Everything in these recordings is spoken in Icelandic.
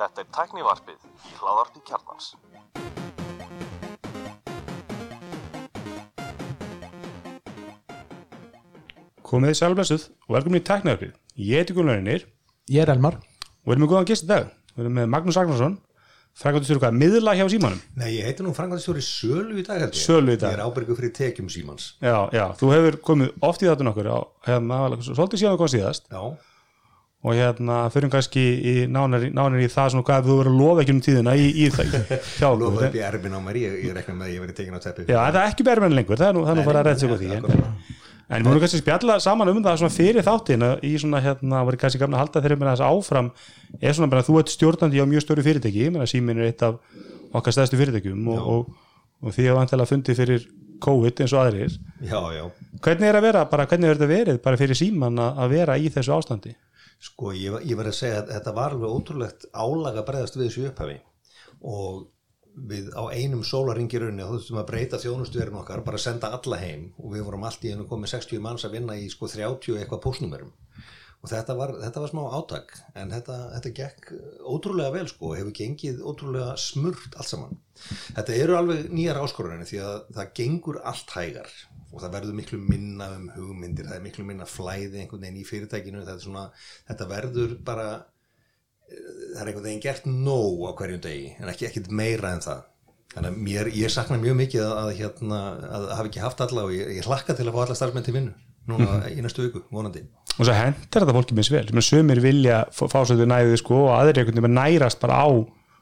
Þetta er tæknivarpið í hláðarpi kjarnans. Komið þið sælblessuð og velkomin í Tækniðarpið. Ég heiti Gunnlarinir Ég er Elmar og erum með góðan gist í dag. Við erum með Magnús Agnarsson, frækvæmdur hvað, miðla hjá símanum. Nei, ég heiti nú Franklandstjóri Sölu í dag held ég. Sölu í dag. Ég er ábyrgu fyrir tekjum símans. Já, já, þú hefur komið oft í þáttun okkur á, hérna, svolítið síðan að koma síðast Já, og hérna, fyrir kannski í nánar, nánar í það svona hvað þú verður að lofa ekki um tíðina í, í það lofa upp í erfin á mér, ég, ég rekna með að ég verið tekin á teppi. Já, það er ekki bermenn lengur, það er nú, það er nú bara að redda sig á því. En, en við vorum kannski að spjalla saman um það svona fyrir þáttin að í svona hérna, voru kannski gafna að halda þeirra með þess áfram er svona bara að þú ert stjórnandi á mjög stóru fyrirtæki, ég meina símin er eitt af okkar stæðstu fyrirtækjum og, og, og því að vantilega fundið fyrir COVID eins og aðrir. Já, já. Hvernig er að vera, bara hvernig er þetta verið bara fyrir síman að, að vera í þessu ástandi? Sko, ég, ég verið að segja að þetta var alveg ótrúlegt álag að breyðast við þessu upphafi. Og við á einum sólaringir unni og þú þurftum að breyta þjónustuverin okkar, bara senda alla heim. Og við vorum allt í einu komið 60 manns að vinna í sko 30 eitthvað pósnumerum og þetta var, þetta var smá átak. En þetta, þetta gekk ótrúlega vel sko hefur gengið ótrúlega smurt allt saman. Þetta eru alveg nýjar áskorunni því að það gengur allt hægar og það verður miklu minna um hugmyndir, það er miklu minna flæði einhvern veginn í fyrirtækinu, svona, þetta verður bara það er einhvern veginn gert nóg á hverjum degi en ekki ekkit meira en það. Þannig að mér, ég sakna mjög mikið að, að, hérna, að hafa ekki haft alla og ég, ég hlakka til að fá alla starfsmenn til vinnu núna í næstu viku, vonandi. Og svo hendur þetta fólki misvel, sem sömur vilja fá svo þetta næðið sko og aðrir einhvern veginn nærast bara á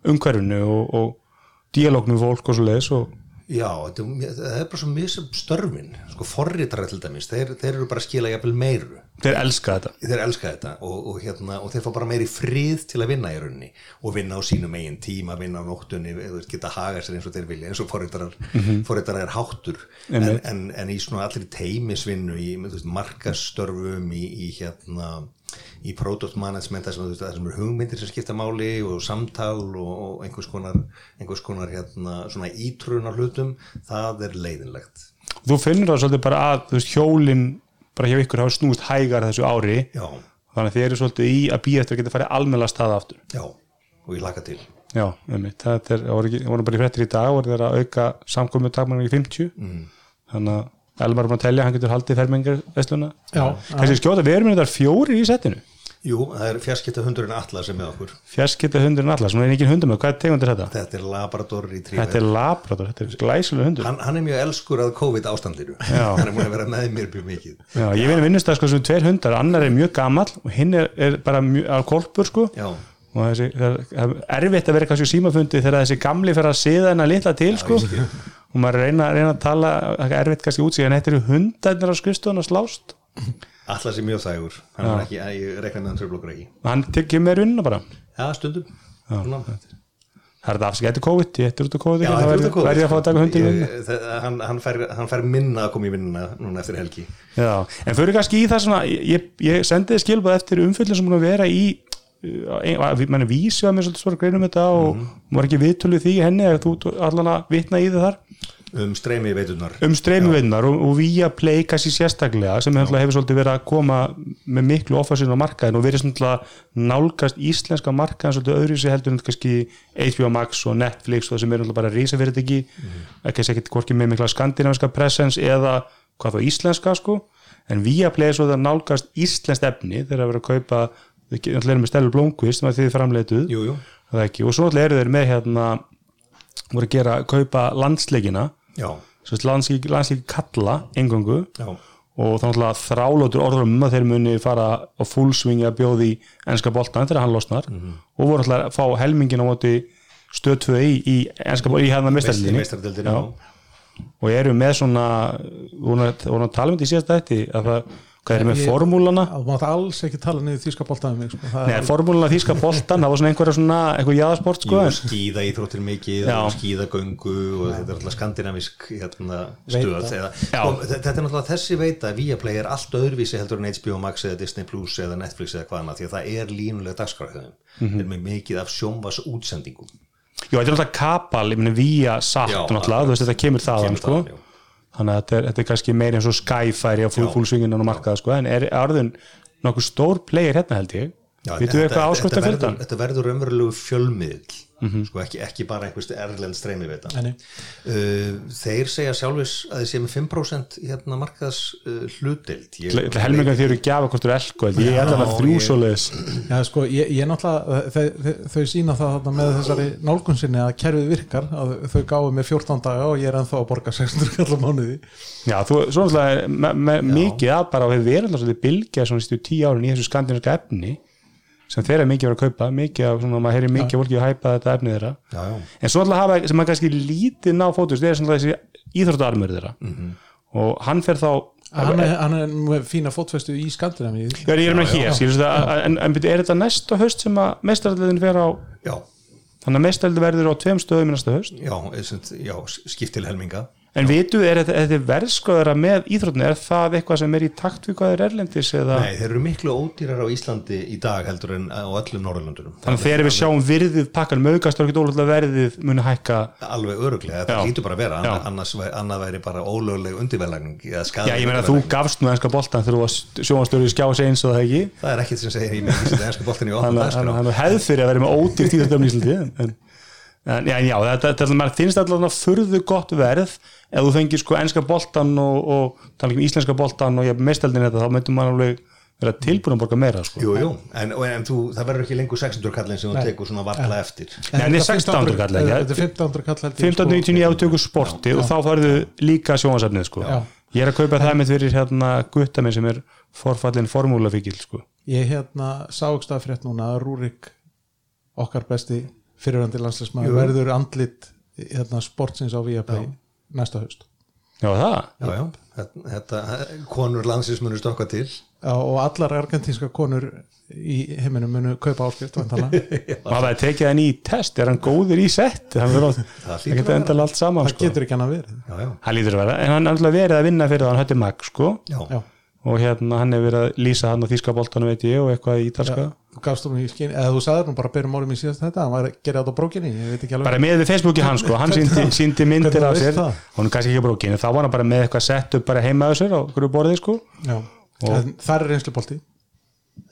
umhverfinu og, og díalóknu við fólk og svo leiðis og Já, það er bara svo mjög störfin sko forritara til dæmis, þeir, þeir eru bara að skila jafnvel meiru. Þeir elska þetta. þeir elska þetta og, og, hérna, og þeir fá bara meiri frið til að vinna í rauninni og vinna á sínum eigin tíma, vinna á nóttunni geta haga sér eins og þeir vilja eins og forritarar, mm er háttur. En, en, en í svona allir teimisvinnu í markastörfum í, í hérna í product management þar sem, þar sem eru hugmyndir sem skipta máli og samtal og, og einhvers konar, einhvers konar hérna, svona ítrunar hlutum það er leiðinlegt. Þú finnur það svolítið bara að veist, hjólin bara hjá ykkur hafa snúist hægar þessu ári. Já, þannig að þið eru svolítið í að býja eftir að geta farið almennilega staða aftur. já, og ég laka til. Já, einmitt, það er, það voru, bara í fréttir í dag voru þeir að auka samkomið takmarinn í 50 mm. þannig að Elmar er búin að telja, hann getur haldið fermengar vesluna. Já, Kannski skjóta, við erum með þetta fjórir í settinu. Jú, það er fjarskipta hundurinn Atla sem með okkur Fjarskipta hundurinn allar, sem er ekki hundur með, hvað er tegundir þetta? Þetta er Labrador Retriever Þetta er labrador, þetta er glæsilega hundur. hann, hann er mjög elskur að COVID ástandinu Já. Hann er múin að vera með mér mjög mikið Já, ég veit að vinnust það sko sem tveir hundar, annar er mjög gamall og hinn er, er bara mjög, á kolpur sko Já, og þessi, það er erfitt að vera kannski símafundi þegar þessi gamli fer að siða hennar litla til sko og maður reyna, reyna að tala það er erfitt kannski útsíðan, þetta eru hundarnir á skrifstofun að slást. Atla sé mjög þægur. Hann er ekki, ég rekna með hann tröflokkur ekki. Og hann tekið með vinnuna bara. Já, stundum. Svona. það er þetta afsakið, þetta er COVID, ég ættir út á COVID Já, það er verður ég að fá að taka vinnuna það- hann, hann, hann fær minna að koma í vinnuna núna eftir helgi. Já, en fyrir kannski í það svona ég, ég sendi þið skilbað eftir umfyllin sem búin að vera í uh, manni vísi var mér svolítið svara greinum þetta og mm. var ekki viðtöluð því henni eða þú allan að vitna í þið þar um streymi veitunar um streymivinnar og, og via play kannski sérstaklega sem hefur, svolítið verið að koma með miklu offasinn á markaðin og verið svona nálgast íslenska markaðin svolítið öðru sér heldur kannski HBO Max og Netflix og það sem er náttúrulega bara mm -hmm. ekki ekkert hvorki með mikla skandinaviska presence eða hvað þá íslenska sko. En via play er svo það nálgast íslenskt efni þegar að vera að kaupa við náttúrulega erum með Stellur Blomqvist sem að þið framleituð það og svo eru þeir með hérna voru að gera, kaupa landsleikina landslík, landslík kalla engungu já. Og þá náttúrulega þrálótur orður um að þeir muni fara á fullsvingi að bjóði enska boltan þegar hann losnar. Og voru náttúrulega að fá helmingin á móti stöð 2 í, í enska boltan í hérna mestarlinni Meistaradeildinni, já. og eru með svona voru að tala um þetta í síðast eftir að það, hvað eru með Ég- formúlana þú mátt alls ekki tala niður þýska boltaðum mig sko. Það Nei, er- formúlana þýska boltan, það var svona einhverja svona einhver jaðasport sko skíða íþróttir mikið Já. og skíðagöngu og þetta er alltaf skandinavisk hérna, stöð eða, og, þetta er náttúrulega þessi veita Viaplay er allt öðruvísi heldur en HBO Max eða Disney Plus eða Netflix eða hvað annað því að það er línulega dagskráðum mm -hmm. er með mikið af sjónvas útsendingum Jú, þetta er náttúrulega kapal, ég meni vía satt Já, náttúrulega, þú veist þetta kemur þaðan þannig að þetta er, þetta er kannski meiri eins og Sky færi á fullsvingin á markaða sko. en er orðin nokkuð stór player hérna held ég þetta- þetta verður-? Þetta verður umverulegu fjölmiðl Mhm. sko ekki, ekki bara einhvers erlend streymi veita uh, Þeir segja sjálfis að þeir séu með 5% hérna markaðs uh, hlutild helminga því eru gjafa hvort þú er elko ég er alveg Já, þrjú ég- Já, sko, ég, ég náttúrulega, þau, þau, þau sína það þarna með þessari nálgun sinni að kerfið virkar, að þau gáðu með 14 daga og ég er ennþá að borga 600 kallar mánuði. Já, þú, svo náttúrulega er me, me, mikið að bara hefur verið alltaf bylgja svona sístu tíu árin í þessu skandinaviska efni sem þeir eru mikið verið að kaupa mikið af, svona, maður heyri mikið af fólki að hæpa þetta efni þeirra. Já, já. en svo alltaf hafa, sem maður kannski lítið ná fótust, það er svona þessi íþróttarmur þeirra. Mhm. og hann fer þá Hann er, hann er með fína fótfestu í Skandinavíu. Já, ég er með hér, en, en er þetta næsta höst sem að meistaralliðin fer á? Já, þannig að meistaralliðin verður á tveim stöðum í næsta höst já, já skipt til helminga En vitu, er þetta, verðskoðara með íþróttin, er það eitthvað sem er í takt við hvað er erlendis eða? Nei, þeir eru miklu ódýrar á Íslandi í dag heldur en á öllum Norðurlöndunum. Þannig þegar við sjáum virðið pakkan mögast og ekki ólega verðið muni hækka. Alveg öruglega, þetta lítur bara að vera Já. annars, annað væri bara ólögleg undirverlagning eða Já, ég meina að þú gafst nú enska boltan þegar þú varst sjónastöru í skjás eins og það ekki? Það er ekkit sem segir er vera með en, en, en já, já þetta, þetta finnst allavega furðu gott verð ef þú fengir sko enska boltan og, og tala ekki um íslenska boltan og ég meistaldin þetta þá myndum maður alveg vera tilbúin að borga meira sko. Jú, jú, en, en þú, það verður ekki lengur 600 kallin sem þú tekur svona varla eftir Nei, hann er 1600 kall, ekki? Þetta er 1500 kall held ég, 1599 ef þú tekur sporti og þá færðu líka sjónasefnið sko. Já. ég er að kaupa það með fyrir hérna gutta minn sem er forfallin formúlafíkil sko. Ég hérna sá ekki stað frétt núna að Rúrik okkar besti fyrirvændi landslæsmaður verður andlit hérna, sportsins á Viaplay næsta haust. Já það? Já, já, þetta, þetta konur landsins munur stokka til. Já, og allar argentínska konur í heiminum munu kaupa það er tekið hann í test, er hann góður í sett? Það verður Það það að endala allt saman það sko. getur ekki hann að verið. Já, já, hann lítur að vera, en hann er alltaf verið að vinna fyrir það hann hötti mag sko. Já, Já, og hérna hann er verið að lýsa hann á þýska boltanum veit ég og eitthvað í ítalska. Þú gafst hún í skinn eða þú sagðir nú bara byrjum málum í síðast þetta hann var að gera þetta á brókinni, ég veit ekki alveg. Bara með við Facebooki hann sko, hann síndi, síndi myndir af sér. hún er kannski ekki á brókinu, þá var hann bara með eitthvað sett upp bara heima á sér á hverju borðið sko. Það er reynslubolti.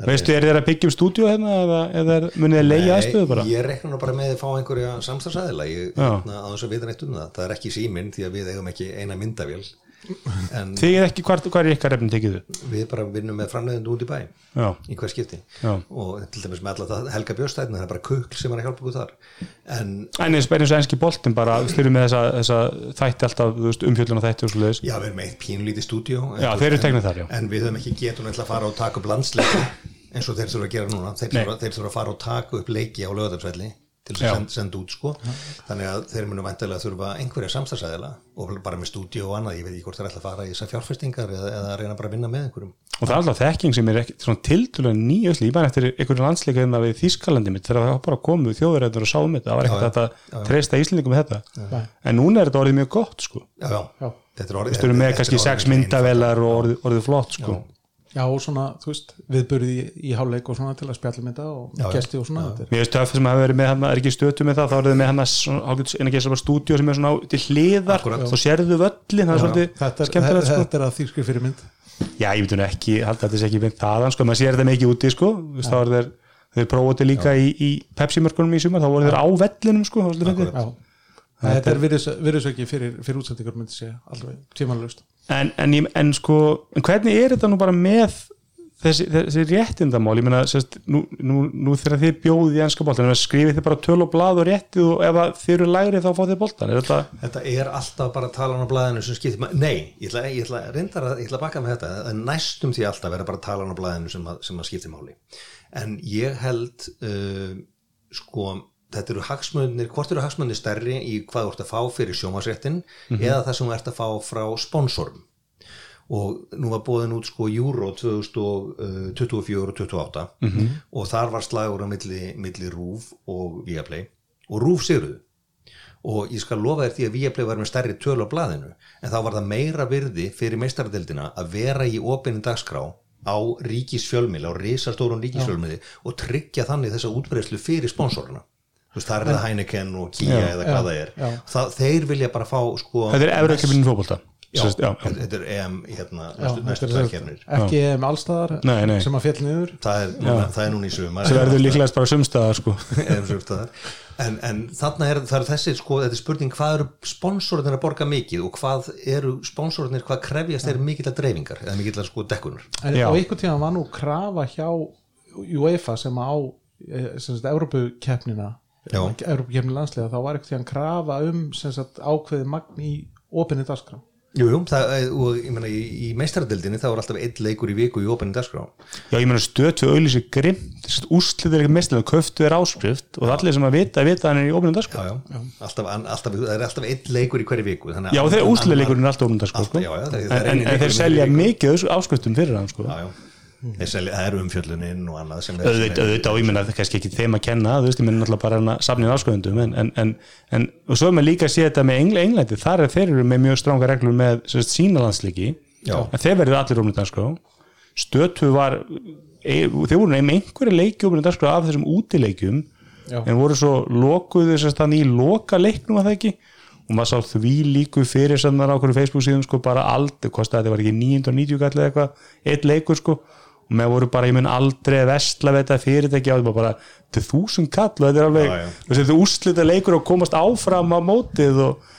Veistu, er þeir að byggja um stúdíu hérna eða, eða er- munið þeir leigja aðstöðu bara? ég rekna nú bara með að fá einhverja samstagsæðila hérna, á þess að vita neitt um það það er ekki síminn því að við eigum ekki eina myndavél þið er ekki, hvað, er ykkar efni tekið upp við bara vinnum með framleiðendu út í bæ já, í hver skipti. Já. og til dæmis með alla það Helga Björstæðin það er bara kukl sem er að hjálpa okkur þar. En en eins og eins og enski boltin bara styrir með þessa, þessa þætti alltaf umfjöllun og þætti og svo leiðis já, við erum eitt pínlítið stúdíó en, Já, þeir eru teknir þar, já. en við höfum ekki getun að fara og taka upp landsleiki eins og þeir þurfa að gera núna. Þeir Nei. þurfa, þeir þurfa að fara og taka upp leiki á lögadagsvelli til þess Já. að senda, senda út sko. Þannig að þeir munu væntalega þurfa einhverja samstagsæðila og bara með stúdíó og annað, ég veit ekki hvort þeir ætla að fara í þessar fjárfestingar eða, eða reyna bara að vinna með einhverjum. Og það er alltaf þekking sem er tildulega nýjösli, ég bara eftir einhverju landsleika hérna við Þískalandi mitt þegar það bara komið þjóðverðar og sáum þetta, það var ekkert Já, að treysta Íslendingum með þetta. En núna er þetta orðið mjög gott sko. Já, já, Já. þetta er orðið eru með þetta er kannski sex myndavelar og orðið, orðið flott sko. Já, og svona, þú veist, viðbörði í, í háleik og svona til að spjallum þetta og Já, já. gesti og svona þetta er- Mér veist töff sem hafa verið með hann, er ekki stötu með það þá er þið með hann en ekki þessar stúdíu sem er svona á- til hliðar Akkúrat. þá sérðu völlin, það er svolítið Þetta er, skemmtilegt sko. þetta er að þýrskri fyrirmynd. Já, ég veit hún ekki, að þetta sé ekki beint þaðan sko, maður sér þetta mikið úti sko. Veist, þá er þeir, þeir prófóti líka í, í Pepsi-mörkunum í sumar, þá voru þeir á vellinum sko, þetta er virðisauki fyrir, fyrir útsendingar myndi segja, alveg tímanlust en, en, en sko en hvernig er þetta nú bara með þessi, þessi réttindamál? Ég meina, sérst, nú, nú, nú þegar þið bjóðið í enska boltan, skrifið þið bara töl og blað og réttið og ef að þið eru lægri þá fáið þið boltan, er þetta Þetta er alltaf bara talan á blæðinu sem skiptir ma- Nei, ég ætla, ég ætla, reyndar að, ég ætla að baka með þetta það er næstum því alltaf vera bara talan á blæðinu sem að, sem að skiptir máli. En ég held uh, sko, þetta eru hagsmunir hvort eru hagsmunir stærri í hvað þú ert að fá fyrir sjómasréttin eða það sem þú ert að fá frá sponsorum. Og nú var bóðin út sko Euro 2024 og 28 -hmm. og þar var slagur á milli, milli Rúf og Viaplay. Og Rúf sigruðu. Og ég skal lofa þér því að Viaplay var með stærri töl á blaðinu en þá var það meira virði fyrir meistaradildina að vera í opinni dagskrá á ríkisfjölmili, á risastórun ríkisfjölmili og tryggja þannig þessa útbreyslu fyrir sponsorina þú veist, það er það Heineken og Kia Já, eða já, hvað það er. já. það, þeir vilja bara fá sko þetta er Já, já, já. þetta er EM hérna, Já, næstu, er kefnir ekki allstaðar Nei, nei. sem að fjall niður? Það er, núna, það er núna í sumar. Það verður líklegast bara sumstaðar sko. EM en, en þarna er, er þessi sko, þetta er spurning hvað eru sponsorarnir að borga mikið og hvað eru sponsorarnir, hvað krefjast þeir mikill að dreifingar eða mikill að sko dekkunar? En Já. á einhvern tíma var nú krafa hjá UEFA sem á eh, sem Evrópukeppni landslega þá var einhvern tíma krafa um sem sagt ákveði magn í opinni dagskrá. Jú, jú, það, og ég meina í, í meistaradildinni þá er alltaf einn leikur í viku í openin dagskrá. Já ég meina stötu auðlýsi grimt úrslitir ekki mestilega, köftu er áskrift og allir sem að vita, vita hann er í ofnum dag já, já, Alltaf, alltaf, það er alltaf einn leikur í hverju viku þannig að Já, þeir úrslileikurinn er alltaf ofnum dag sko, Alltaf, já, já, það- það er en, en, eini en þeir selja mikið áskriftum fyrir hann sko. já, já. Það eru umfjölluninn og annað sem er, auðvitað, sem auðvitað og ég menna það er kannski ekki þeim að kenna þú veist, ég menna náttúrulega bara hann að safnið ásköðundum en, en, en, en, og svo er maður líka að sé þetta með Engl Englandi, þar er þeir eru með mjög stránga reglur með sérst, sína landsleiki Já. en þeir verður allir dagskrá stötu var e, þeir voru með einhverja leiki dagskrá af þessum útileikjum Já. en voru svo lokuðu sérst þannig í loka leiknum að það ekki og maður sá því líku fyrir sannar á okkur Facebook síðan sko bara aldrei, kostaði þetta var ekki 990 kall eða eitthvað, eitt leikur sko og með voru bara, ég mun aldrei vestla þetta fyrirtæki á þetta bara til þúsund kall og þetta er alveg, þú veist, þetta er úrslita leikur og komast áfram á mótið og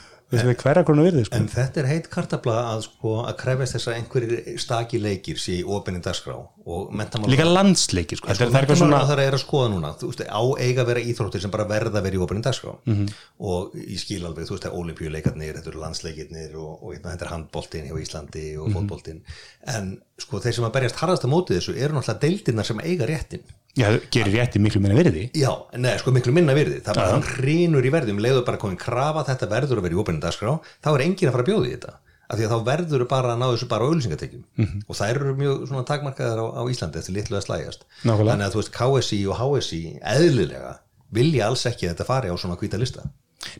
sko. En þetta er heit kartabla að, sko, að krefjast þess að einhverjir staki leikir sé í openin dagskrá og líka landsleikir sko. Sko, það er eitthvað svona er að skoða núna veist, á eiga að vera íþróttir sem bara verða að vera í openin dagskrá Mhm. og ég skil alveg, þú veist, er olimpíuleikarnir þetta eru landsleikirnir og, og hérna, þetta er handboltinn hjá Íslandi Mhm. og fótboltinn en sko, þeir sem að berjast harðast á móti þessu eru náttúrulega deildirnar sem eiga réttin já, gerir rétti miklu meina virði. Já, neða, sko miklu minna virði. Það bara hann hrýnur í verði um leiður bara komin krafa þetta verður að vera í dagskrá þá er enginn að fara að bjóða í þetta. Af því að þá verður bara að ná þessu bara auðlýsingatekjum Mhm. og þær eru mjög svona takmarkaðar á, á Íslandi eftir litlu að slægjast. Nákvæmlega. þannig að þú veist KSI og HSI eðlilega vilja alls ekki að þetta fari á svona hvíta lista.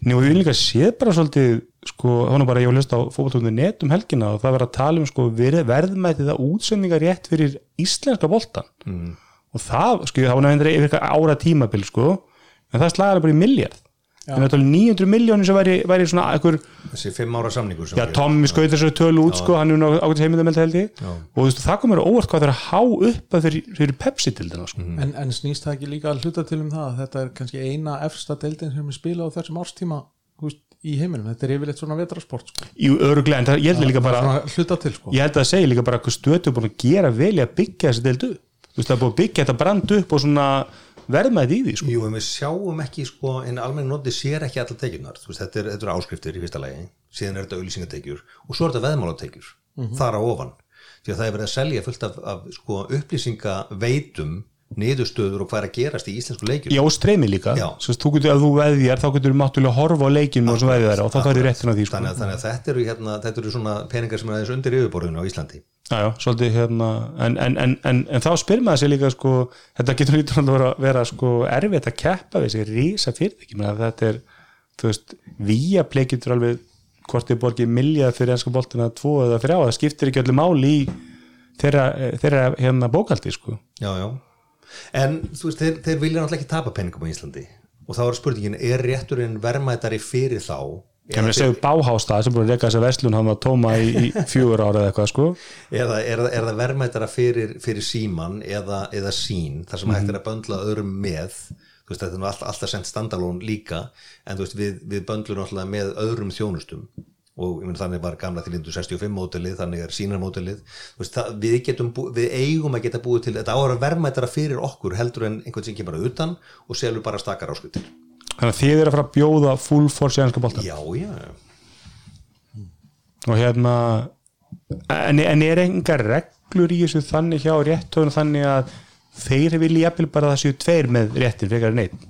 Nú, við viljum líka séð bara svolítið sko, var nú bara ég að hlusta á fótboltónu net um helgina og það var að tala um sko, verð- verðmætið að útsendinga rétt fyrir íslenska boltan mm. Og það, sko, það var nefnir yfir eitthvað ára tímabil, sko. En það slagaði bara í miljard en það er 900 miljónir sem væri, væri svona einhver, þessi fimm ára samningur sem já, Tommi skaut þessu tölu út, sko, hann er nú ágætis heimildameld held ég. Já. og þú veist, það komur óvart hvað það er að há upp að fyrir, fyrir Pepsi til þennan, sko en, en snýst það ekki líka að hluta til um það að þetta er kannski eina efsta deildin sem er spilað á þessum árstíma veist, í heiminum, þetta er yfirleitt svona vetrasport sko. í öruglega, en það, ég held líka bara hluta til sko. ég held að segi líka bara er að að þú veist það er búin að byggja þetta brand upp og svona verðmætt í því sko. Jú, en við sjáum ekki sko, en almenni noti sér ekki allar tekjurnar. Þú veist, þetta, er, þetta eru áskriftir í fyrsta lagi. Síðan er þetta auðlýsingatekjur og svo er þetta veðmálatekjur þar á ofan. Því að það er verið að selja fullt af, af sko, upplýsingaveitum niðurstöður og hvað er að gerast í íslensku leikjur já og streymi líka. Já. Sest, þú getur, ef þú veðjar þá getur þú máttúrulega að horfa á leikinu og og þá færðu réttin á því sko. þannig, að, þannig að þetta eru, hérna, þetta eru svona peningar sem er aðeins undir yfirborðinu á Íslandi já, já, svolítið hérna en, en, en, en, en þá spyr maður sér líka sko, þetta getur lítur að vera, vera sko, erfitt að keppa við þessi rísa fyrirtæki. Þetta er, þú veist Viaplay getur alveg hvort þið borgið miljað fyrir ennska boltina tvo eða þrjá, það skiptir ekki öllu máli í þeirra, þeirra hérna bókaldi sko. Já, já. En þú veist, þeir, þeir vilja náttúrulega ekki tapa peningum á Íslandi. Og þá er spurningin, er rétturinn verðmætari fyrir þá? Kemur að segja báhástað sem búin að reyka þessa verslun hann var tóma í, í fjögur ára eða eitthvað sko. Eða er, er það verðmættara fyrir, fyrir síman eða, eða sín þar sem hægt er að böndla öðrum með þú veist þetta er nú all, alltaf sendt standalón líka en þú veist við, við böndlum náttúrulega með öðrum þjónustum. Og menn þannig var gamla til 65 mótilið þannig er sínarmótilið við, við eigum að geta búið til þetta á að vera verðmættara fyrir okkur heldur en einhvern sem kemur að utan og selur bara stakar áskutir þannig að þið eru að fara að bjóða full force í ennska boltan já já. Og hérna en, en er enga reglur í þessu þannig hjá réttöfun þannig að þeir vilja bara séu tveir með réttin en einn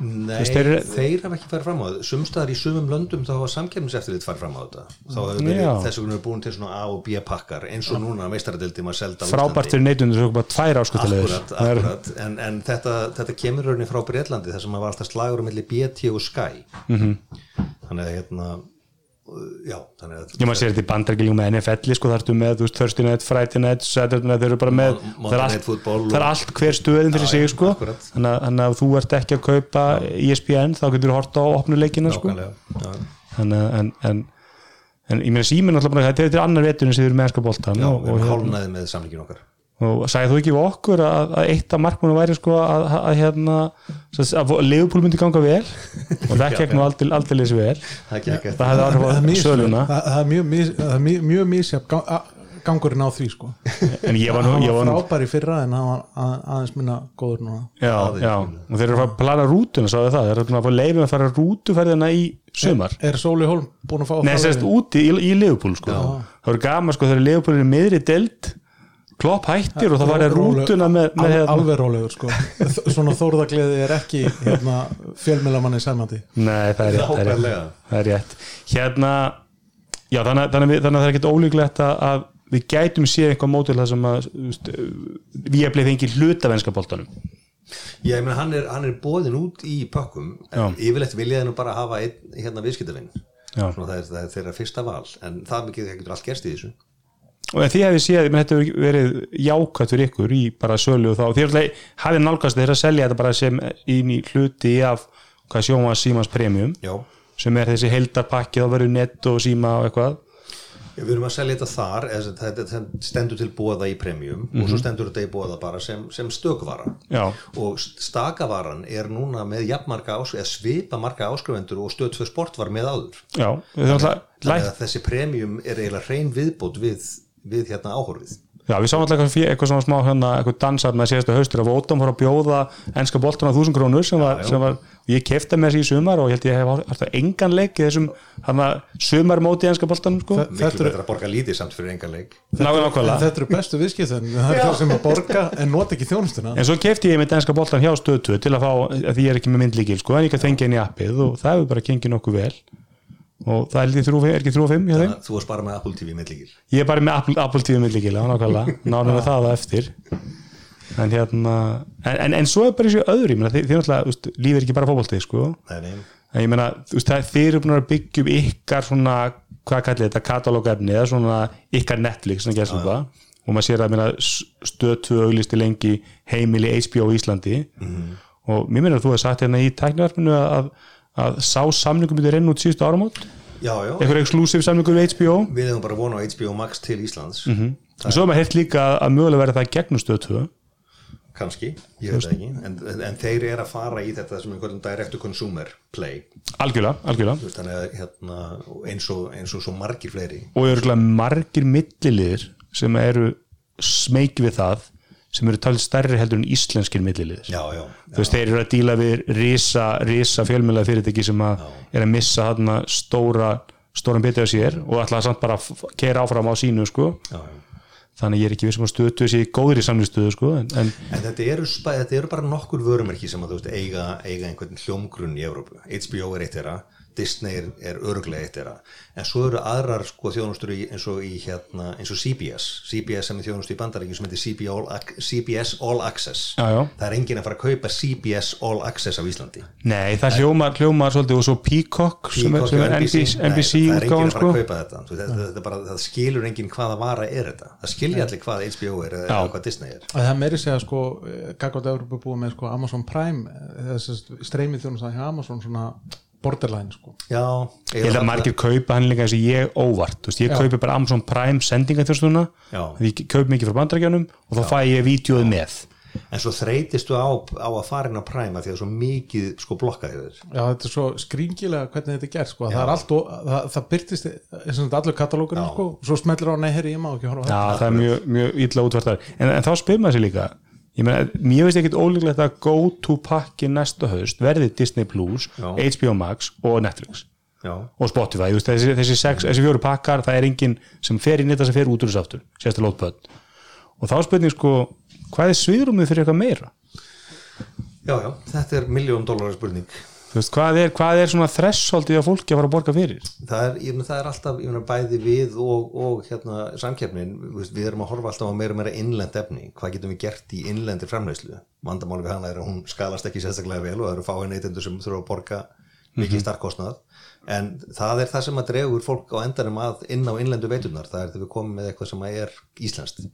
Nei, Veist, þeir, þeir- hafa ekki farið fram á þetta. Sumstaðar í sumum löndum þá hafa samkefniseftirlit farið fram á þetta. Þá hefur verið þess vegna er búin til svona A og B pakkar eins og núna meistaradeildin var selda frábært fyrir neytundur svo bara tvær áskutalegur Akkurat, akkurat, en, en þetta, þetta kemur rauninni frá Breitlandi þar sem að var alltaf slagur milli BT og Sky. Mhm. þannig að hérna já, þannig að ég maður sér þetta í bandargilingum með NFL sko, það ertu með, þú veist, Thursday night, Friday night Saturday night, þeir eru bara með það er allt, er hver stöðin fyrir Já, sig já, sko, þannig að, þú ert ekki að kaupa ESPN, þá getur þú hort á opnuleikina sko. já. þannig að en, en, en ég meina síminn alltaf þetta er annar veturinn sem Já, við erum hérna, hálnaði með samlingin okkar og sagði þú ekki við okkur að, að eitt af markmunum væri sko að, að, að hérna að Leopold myndi ganga vel? Og það gekk nú aldrei, aldrei leysi vel. Það það hefði áhrif það er á söluna. það það er mjög, það er mjög, a- gangurinn á því sko. En ég var nú, ég var var nú frábær í fyrra en hann var að, aðeins minna góður núna. Já, já, og þeir eru að plana rútuna sáðu það, þeir eru að leifin að fara rútuferðina í sumar. Er Sóli Hólm búin að fá Nei, frá sérst úti í, í Leopold sko. það voru gaman sko þegar Leopold er miðri delt klopp hættir og það var Rólegur- rútuna með, með al, hérna. alveg rólegur sko. Svona þórðagleði er ekki hérna, fjölmilamanni sæmandi. Nei, það er rétt, það er rétt, það er rétt. Hérna já, þannig, að- þannig, að við- þannig að það er ekkert ólíklegt að, að við gætum séð eitthvað mótil það sem að við erum fengið hluta venska boltanum. Já, ég meina hann er, hann er bóðin út í pökkum en yfirleitt viljaði nú bara hafa einn hérna viðskiptavinn Já. Það það er þeirra fyrsta val en það mikið það getur allt gerst í þessu og því hefði séð, menn þetta verið jákvæmt fyrir ykkur í bara sölu og þá því alltaf hafið nálgast þeirra að selja þetta bara sem inn í hluti af hvað sjóma símans premium Já, sem er þessi heldarpakki þá verður nett og síma og eitthvað. Við erum að selja þetta þar þetta stendur til bóða í premium og svo stendur þetta í bóða bara sem, sem stökvara. Já. og stakavaran er núna með jafnmarka ás, eða svipa marga áskrifendur og stöð 2 sport var með áður. Já, þannig lægt að þessi premium er eiginlega hrein viðbót við, við hérna áhorfið. Já, við sáum alltaf eitthvað, svona smá hérna, eitthvað dansar með síðasta haustur. Að Vótam fór að bjóða ennska boltan á þúsund krónur sem var, sem var ég kefti með þessi í sumar og ég held ég hef alltaf engan leik í þessum hana, sumarmóti ennska boltanum sko. Eru- betra að borga lítið samt fyrir enga leik. Nákvæmlega. En nákvæmlega. þetta eru bestu viðskiptin. Það er það sem að borga en nota ekki þjónustuna. En svo kefti ég með ennska boltan hjá stöðtu til að fá, að því ég er ekki með myndlíkil sko, en ég kann fengið henni í appið og það hefur bara gengið nokkuð vel og það er, ekki þrjú, er ekki 3 og 5 hjá þeim? Þú varst bara með Apple TV millíkil ég er bara með Apple, Apple TV myndlíkil nákvæmlega, náðum við það eftir. En hérna en, en, en svo er bara þessi öðru, ég meina, þið, náttúrulega lífið er ekki bara fótboltið sko. Nei, nei, en ég meina, þið eru búin að byggja um ykkar svona, hvað kallið þetta katalógefni eða svona ykkar Netflix svona gæstum það. Og maður sér að meina, stötu auglisti lengi heimili HBO Íslandi. Og mér meina að þú hefði sagt hérna í tæknivarpinu að, að sá samningum myndi renna út síðustu áramót? Já, já. Eitthvað eksklusív samningur við HBO Við hefum bara vona á HBO Max til Íslands. Og svo hefur maður heyrt líka að mögulega verða það gegnum stötu kannski, ég veit ekki. En, en, en þeir eru að fara í þetta sem einhvern direct to consumer play. Algjörlega, algjörlega. Veist, að hérna, eins, og, eins og svo margir fleiri. Og margir milliliðir sem eru smeyk við það sem eru talið stærri heldur en íslenskir milliliðir. Já, já, þú veist, þeir eru að díla við risa, risa fjölmjöla fyrirtæki sem að er að missa þarna stóra stóran bitið á sér og ætla að samt bara að keira áfram á sínu sko. Já, já. þannig ég er ekki vissum að stötu þessi góður í samlistöðu sko en, en En þetta eru, þetta eru bara nokkur vörumerki sem að þú veist eiga, eiga einhvern hljómgrunn í Evrópu. HBO er eitt þeirra, Disney er, er örglega eitt þeirra, en svo eru aðrar sko þjónustur í, eins og í hérna, eins og CBS, CBS sem er þjónustur í bandaríkjum sem heitir CBS All, CBS All Access. Já, já. Það er enginn að fara að kaupa CBS All Access á Íslandi. nei, það hljómar, hljómar svolítið og svo Peacock sem er, Peacock sem er NBC, Nei, NBC það er enginn útgáðan að fara sko að kaupa þetta. Þú, þetta, þetta er bara, það skilur enginn hvaða vara er þetta. Það skilja allir hvað HBO er eða Já. hvað Disney er. að það meiri segja sko Gaggot Európa búið með sko Amazon Prime þess streymið þjónustæði hjá Amazon svona borderline sko Já, ég held að margir kaupa hann líka eins og ég óvart, þú veist, ég Já. kaupi bara Amazon Prime sendingaþjóðstuna, Já. ég kaupi mikið frá bandarækjanum og þá fæ ég vídeoð með En svo þreytistu á, á að fara inn á Prime af því að það er svo mikið sko blokkaði þér. Já, þetta er svo skringilega hvernig þetta er gert sko. það er allt og það, það byrtist eins og allur katalógurinn sko. svo smellir á ekki horfa á Já, það er mjög, mjög illa útvartar en, en þá spyr maður sér líka ég meina, mér veist ekkit ólíklegt að go to pakki næsta haust verði Disney Plus, Já. HBO Max og Netflix Já. og Spotify, veist, þessi, þessi, sex, þessi fjóru pakkar það er enginn sem fer inn þetta sem fer út úr þessu aftur, sérstu lótböld og þá spurning sko, hvað er sviðrúmið fyrir eitthvað meira? já, já, þetta er miljón dólarar spurning. Veist, hvað er, hvað er svona þressoldið að fólki að fara að borga fyrir? Það er, ég það er alltaf, ég bæði við og, og hérna samkeppnin, við, erum að horfa alltaf á meira og meira innlend efni. Hvað getum við gert í innlendir framleiðslu? Vandamáli við hana er að hún skalast ekki sérstaklega vel og það eru fáið neytendur sem þurfa að borga mikið starkkostnað. En það er það sem að dregur fólk á endanum að inn á innlendu veiturnar. Það er þegar við komum með eitthvað sem er íslenskt.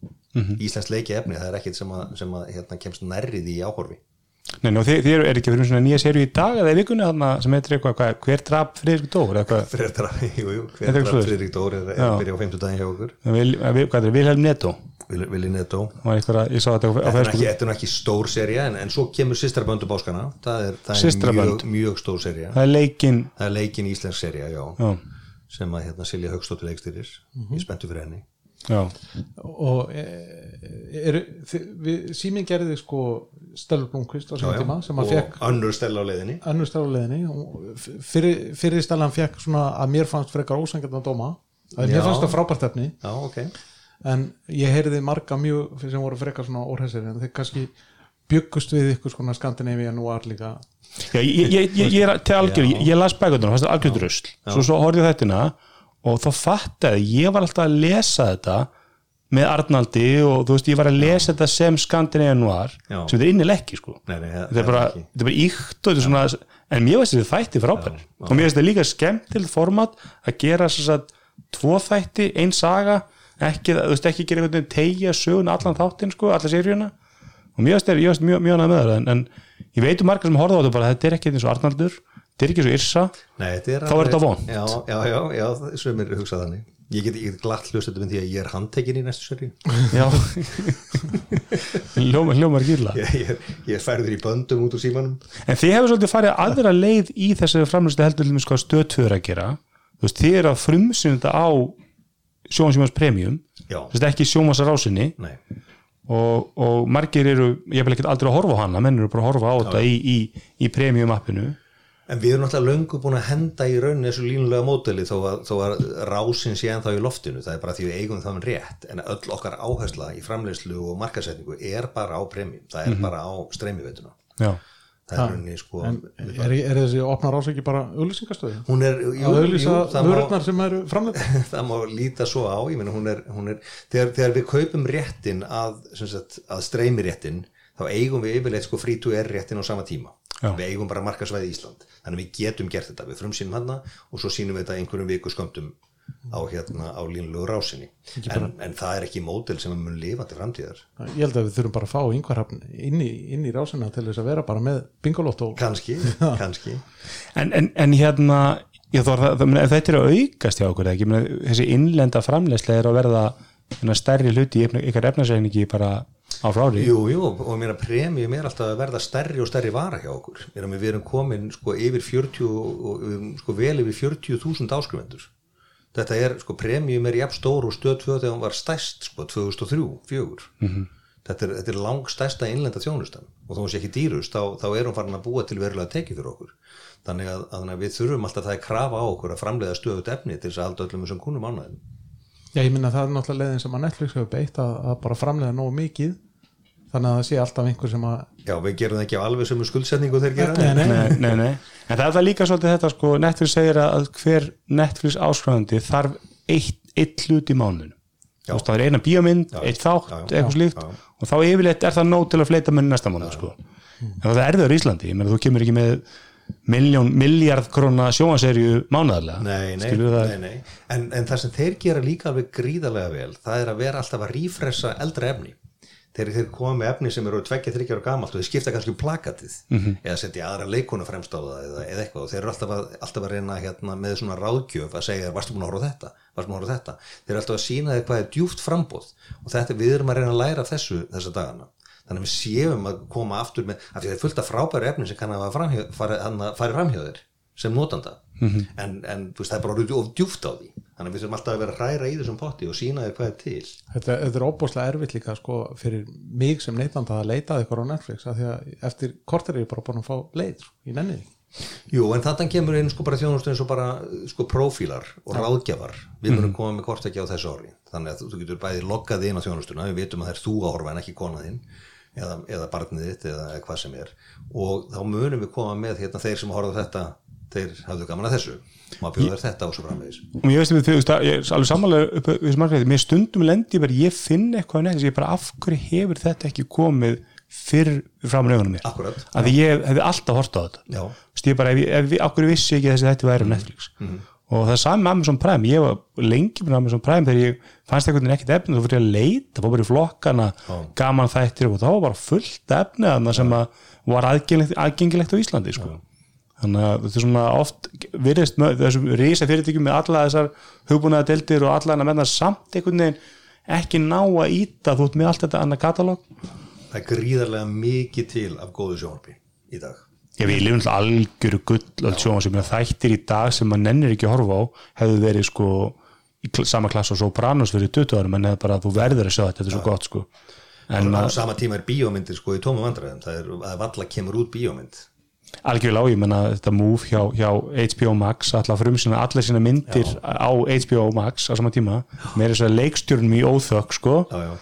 Íslenskt leiki efni, það er ekkit sem að, sem að hérna, kemst nærrið í áhorfi. Nei, nú, þið, þið eru er ekki fyrir svona nýja serju í dag eða í vikunni þarna sem heitir eitthvað, hvað, hver drap Friðrik Dór eða eitthvað, Fyrir þetta, jú, jú, er hver svoleiðis. Friðrik Dór er, er að byrja á 50 daginn hjá okkur. Vil, hvað er það, Vilhelm Netto Vil- Vilji Netto var eitthvað, ég sá þetta er Facebook. ekki, þetta er nú ekki stór serja en, en svo kemur Sistraböndu báskana það er, það er Systrabönd. mjög, mjög stór serja það er leikinn. Það er leikin íslensk serja, já, já, sem að hérna Silja Haugstóttir leikstyrir Mhm. ég spenntu fyrir henni. Já, og er, þi- við, síminn gerði sko Stelur Blomqvist á já. tíma sem og að fekk önnur stella á leiðinni. Og f- fyrir, fyrir stælan fekk svona að mér fannst frekar ósangjarnar dóma. Að mér fannst það frábært efni. Já, ok. En ég heyrði marga mjög sem voru frekar svona orðhessir en þeir kannski byggust við ykkur svona Skandinavíu nú var líka. Já ég, ég, ég, ég er til algjör, ég, ég las bækundunum, það er algjör drusl svo, svo horfði ég þettina og þá fattaði, ég var alltaf að lesa þetta með Arnaldi og þú veist, ég var að lesa þetta sem Skandinavian var, Já. sem þetta er innileg ekki sko. Nei, nei, þetta er bara, bara íkt og þetta er svona, en mér veist þetta þætti frábæri og mér veist þetta líka skemmtilegt format að gera að tvo þætti, ein saga ekki, þú veist, ekki gera einhvern veginn tegja sögun allan þáttinn, sko, alla seríuna. Og mér veist þetta, mjög, mjög annað með það en, en ég veit um margar sem horfa á þetta bara þetta er ekki eins og Arnaldur, þetta er ekki eins og Yrsa. Nei, er Þá er þetta vont. Já, já, já, já sem er hugsað þannig Ég get, get glatt þetta með því að ég er handtekinn í næstu serju já. Hljómar, hljómar gíla ég, ég, er- ég er færður í böndum út úr símanum. En þið hefur svolítið farið aðra leið í þessu framlýstu heldur hvað stöðtöður að gera. Þú veist, þið eru að frumsynna þetta á sjónasjómas premium. Þú veist, ekki sjónasa rásinni. Og, og margir eru, ég vil ekki aldrei að horfa á hana menn eru bara að horfa á þetta í, í, í premium appinu En við erum náttúrulega löngu búin að henda í rauninni þessu línulega móteli þó að, þó að rásin sé ennþá í loftinu, það er bara því við eigum það rétt, en öll okkar áhersla í framleiðslu og markasetningu er bara á premium, það er bara á streymiveituna. já, Það er rauninni sko, en er, er þessi opnar ásæki bara auðlýsingastöðu? hún er, auðlýsa sem eru framleita það má líta svo á, meina hún er, hún er þegar, þegar við kaupum réttin að, sagt, að streymiréttin, þá eigum við yfirleitt sko free to air réttin á sama tíma. Já. Við eigum bara markasvæði Ísland. Þannig að við getum gert þetta, við frumsýnum hana og svo sýnum við þetta einhverjum viku skömmtum á hérna á línlegu rásinni. En, en það er ekki mótel sem við mun lifa til framtíðar. ég held að við þurfum bara að fá yngvarhafn inn í, inn í rásina til þess að vera bara með bingolotto Kanski, kannski. en, en, en hérna ég þór það, það, þetta er að aukast hjá okkur ekki, Ég meina, þessi innlenda framleysla er að verða stærri hluti í ykkar efnarsæningi bara á frári Jú, jú, og ég meina premium er alltaf að verða stærri og stærri vara hjá okkur. Við erum komin sko yfir 40 og og við erum, sko vel yfir 40.000 áskrifendur. Þetta er, sko, premium er jafn stór og stöð 2 þegar hún var stærst, sko, 2003, 4. -hmm. Þetta er, þetta er lang stærsta innlenda þjónustan og þó hún sé ekki dýrust, þá, þá er hún farin að búa til verulega tekið fyrir okkur. Þannig að, að, að við þurfum alltaf það er krafa á okkur að framleiða stöðut efni til þess að halda öllum þessum kúnum ánæðum. Já, ég minna það er náttúrulega leiðin sem að Netflix hefur beitt að, að bara framlega nógu mikið þannig að það sé alltaf einhver sem að Já, við gerum það ekki á alveg sem skuldsetningu þeir gera. Nei, nei. nei, nei, en það er það líka svolítið þetta sko, Netflix segir að hver Netflix áskrifandi þarf eitt, eitt hlut í veist, það er eina bíómynd, Já, eitt þátt eitthvað slíkt. Og þá yfirleitt er það nóg til að fleita með næsta mánuð sko. en það er það í Íslandi, ég meina þú kemur ekki með miljón, miljard krona sjóanserju mánuðarlega Nei, nei, nei. En, en það sem þeir gera líka alveg gríðarlega vel, það er að vera alltaf að rífressa eldra efni. Þeir, þeir koma með efni sem eru tveggja, þryggja ára gamalt og þeir skipta kannski um plakatið. Mhm. eða setja aðra leikonu fremst á það eða, eða eitthvað. Og þeir eru alltaf að, alltaf að reyna hérna, með svona ráðgjöf að segja varstu búin að horfa þetta, á þetta? Þeir eru alltaf að sína þér hvað er djúft frambóð og þetta við erum að reyna að læra þessu þessa dagana. Þannig að við séum að koma aftur með, af því það er fullt af frábæru efni sem kann að fari, fari framhjá þér sem notanda en, en veist, það er bara orðið of djúft á því. Þannig að við þurfum alltaf að vera hræra í þessum potti og sína þér hvað er til. Þetta, þetta er óbúslega erfitt líka sko, fyrir mig sem neytanda að leita að ykkur á Netflix af því að eftir kortir er ég bara búin að fá leið sko, í nenni Jú, en þannig kemur inn sko bara þjónustu eins og bara sko prófílar og ráðgjafar. Við munum koma með kortæki á þessu ári. Þannig að þú getur bæði loggað inn á þjónustuna við vitum að það er þú að horfa en ekki kona þinn eða, eða barnið þitt eða hvað sem er. Og þá munum við koma með hérna þeir sem horfa þetta þeir hafðu gaman að þessu. Maður bjóður þetta og svo framvegis. Og ég veist þú veist að ég er alveg samanlega upp við sem margir, mér stundum lendi bara, ég finn eitthvað nefnir, ég bara af hverju hefur þetta ekki komið fyrr framan augunum mér? Akkurat. að ég hefði alltaf hort á þetta. Já. Ég bara, ef, ef af hverju vissi ekki þessi þetta væri á Netflix? Og það er sami með Amazon Prime. Ég var lengi með Amazon Prime þegar ég fannst einhvern veginn ekkert efni þá fyrir ég að leita, fór bara í flokkana gaman þættir og þá var bara fullt efni að þannig að þetta er svona oft virðist með þessum rísa fyrirtækjum með alla þessar hugbúnaða deldir og alla hann að menna samt einhvern veginn ekki ná að íta þú ert með allt þetta annað katalóg. Það er gríðarlega mikið til af góðu sjónvarpi í dag. Ég við lifum alltaf algjöru gull sem þættir í dag sem maður nennir ekki að horfa á hefðu verið sko í sama klass og Sopranos fyrir 20 árum en bara þú verður að sjá þetta, þetta er svo gott sko. En á sama tíma er bíómyndir sko í tóma vandræðum. Það er að valla kemur út bíómynd algjörlega á, ég menna þetta move hjá, hjá HBO Max, allar frum sína allar sína myndir Já. á HBO Max á sama tíma, með þess að leikstjórnum í óþökk sko já, já.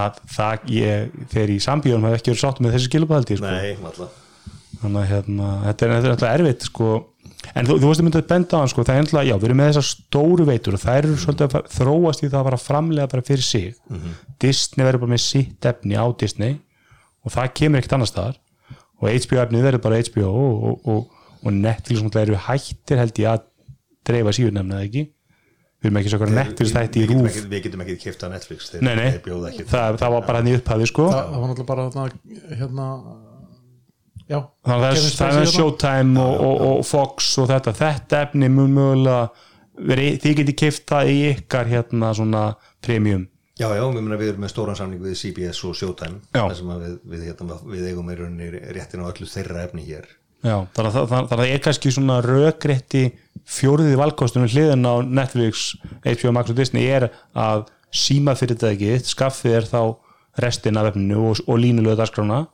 að það ég, þegar í sambíunum hef ekki verið sátt með þessi skilupaldi sko þannig að hérna, þetta er, þetta er alltaf erfitt sko. en þú, þú veist að mynda að benda á hann sko, það er alltaf, já, við erum með þessar stóru veitur og þær eru svolítið að þróast í það að fara framlega bara fyrir sig Disney verður bara með sitt efni á Disney og það kemur ekkert annars staðar og HBO efnið verður bara HBO og, og, og, og Netflix náttúrulega eru hættir held ég að dreifa síðunemna eða ekki? Við erum ekki svo eitthvað Netflix þætti í við getum rúf. ekki, við getum ekki kipta Netflix þeir, nei, nei, þeir bjóða ekki. Það, það var bara hann í upphafi sko. Það, það var náttúrulega bara þarna, hérna já, þannig að það er, er þarna. Showtime og, og, og Fox og þetta. Þetta efni mun mögulega veri, þið geti kift það í ykkar hérna svona premium já, já, við, meina, við erum með stóran samning við CBS og Showtime þar við, við, hérna, við eigum í rauninni réttin á öllu þeirra efni hér. Já, þannig að það, er kannski svona rökrétti fjóriði valkostunum hliðin á Netflix, HBO Max og Disney er að síma fyrirtækið skaffið er þá restin af efninu og, og línulega dagskrána.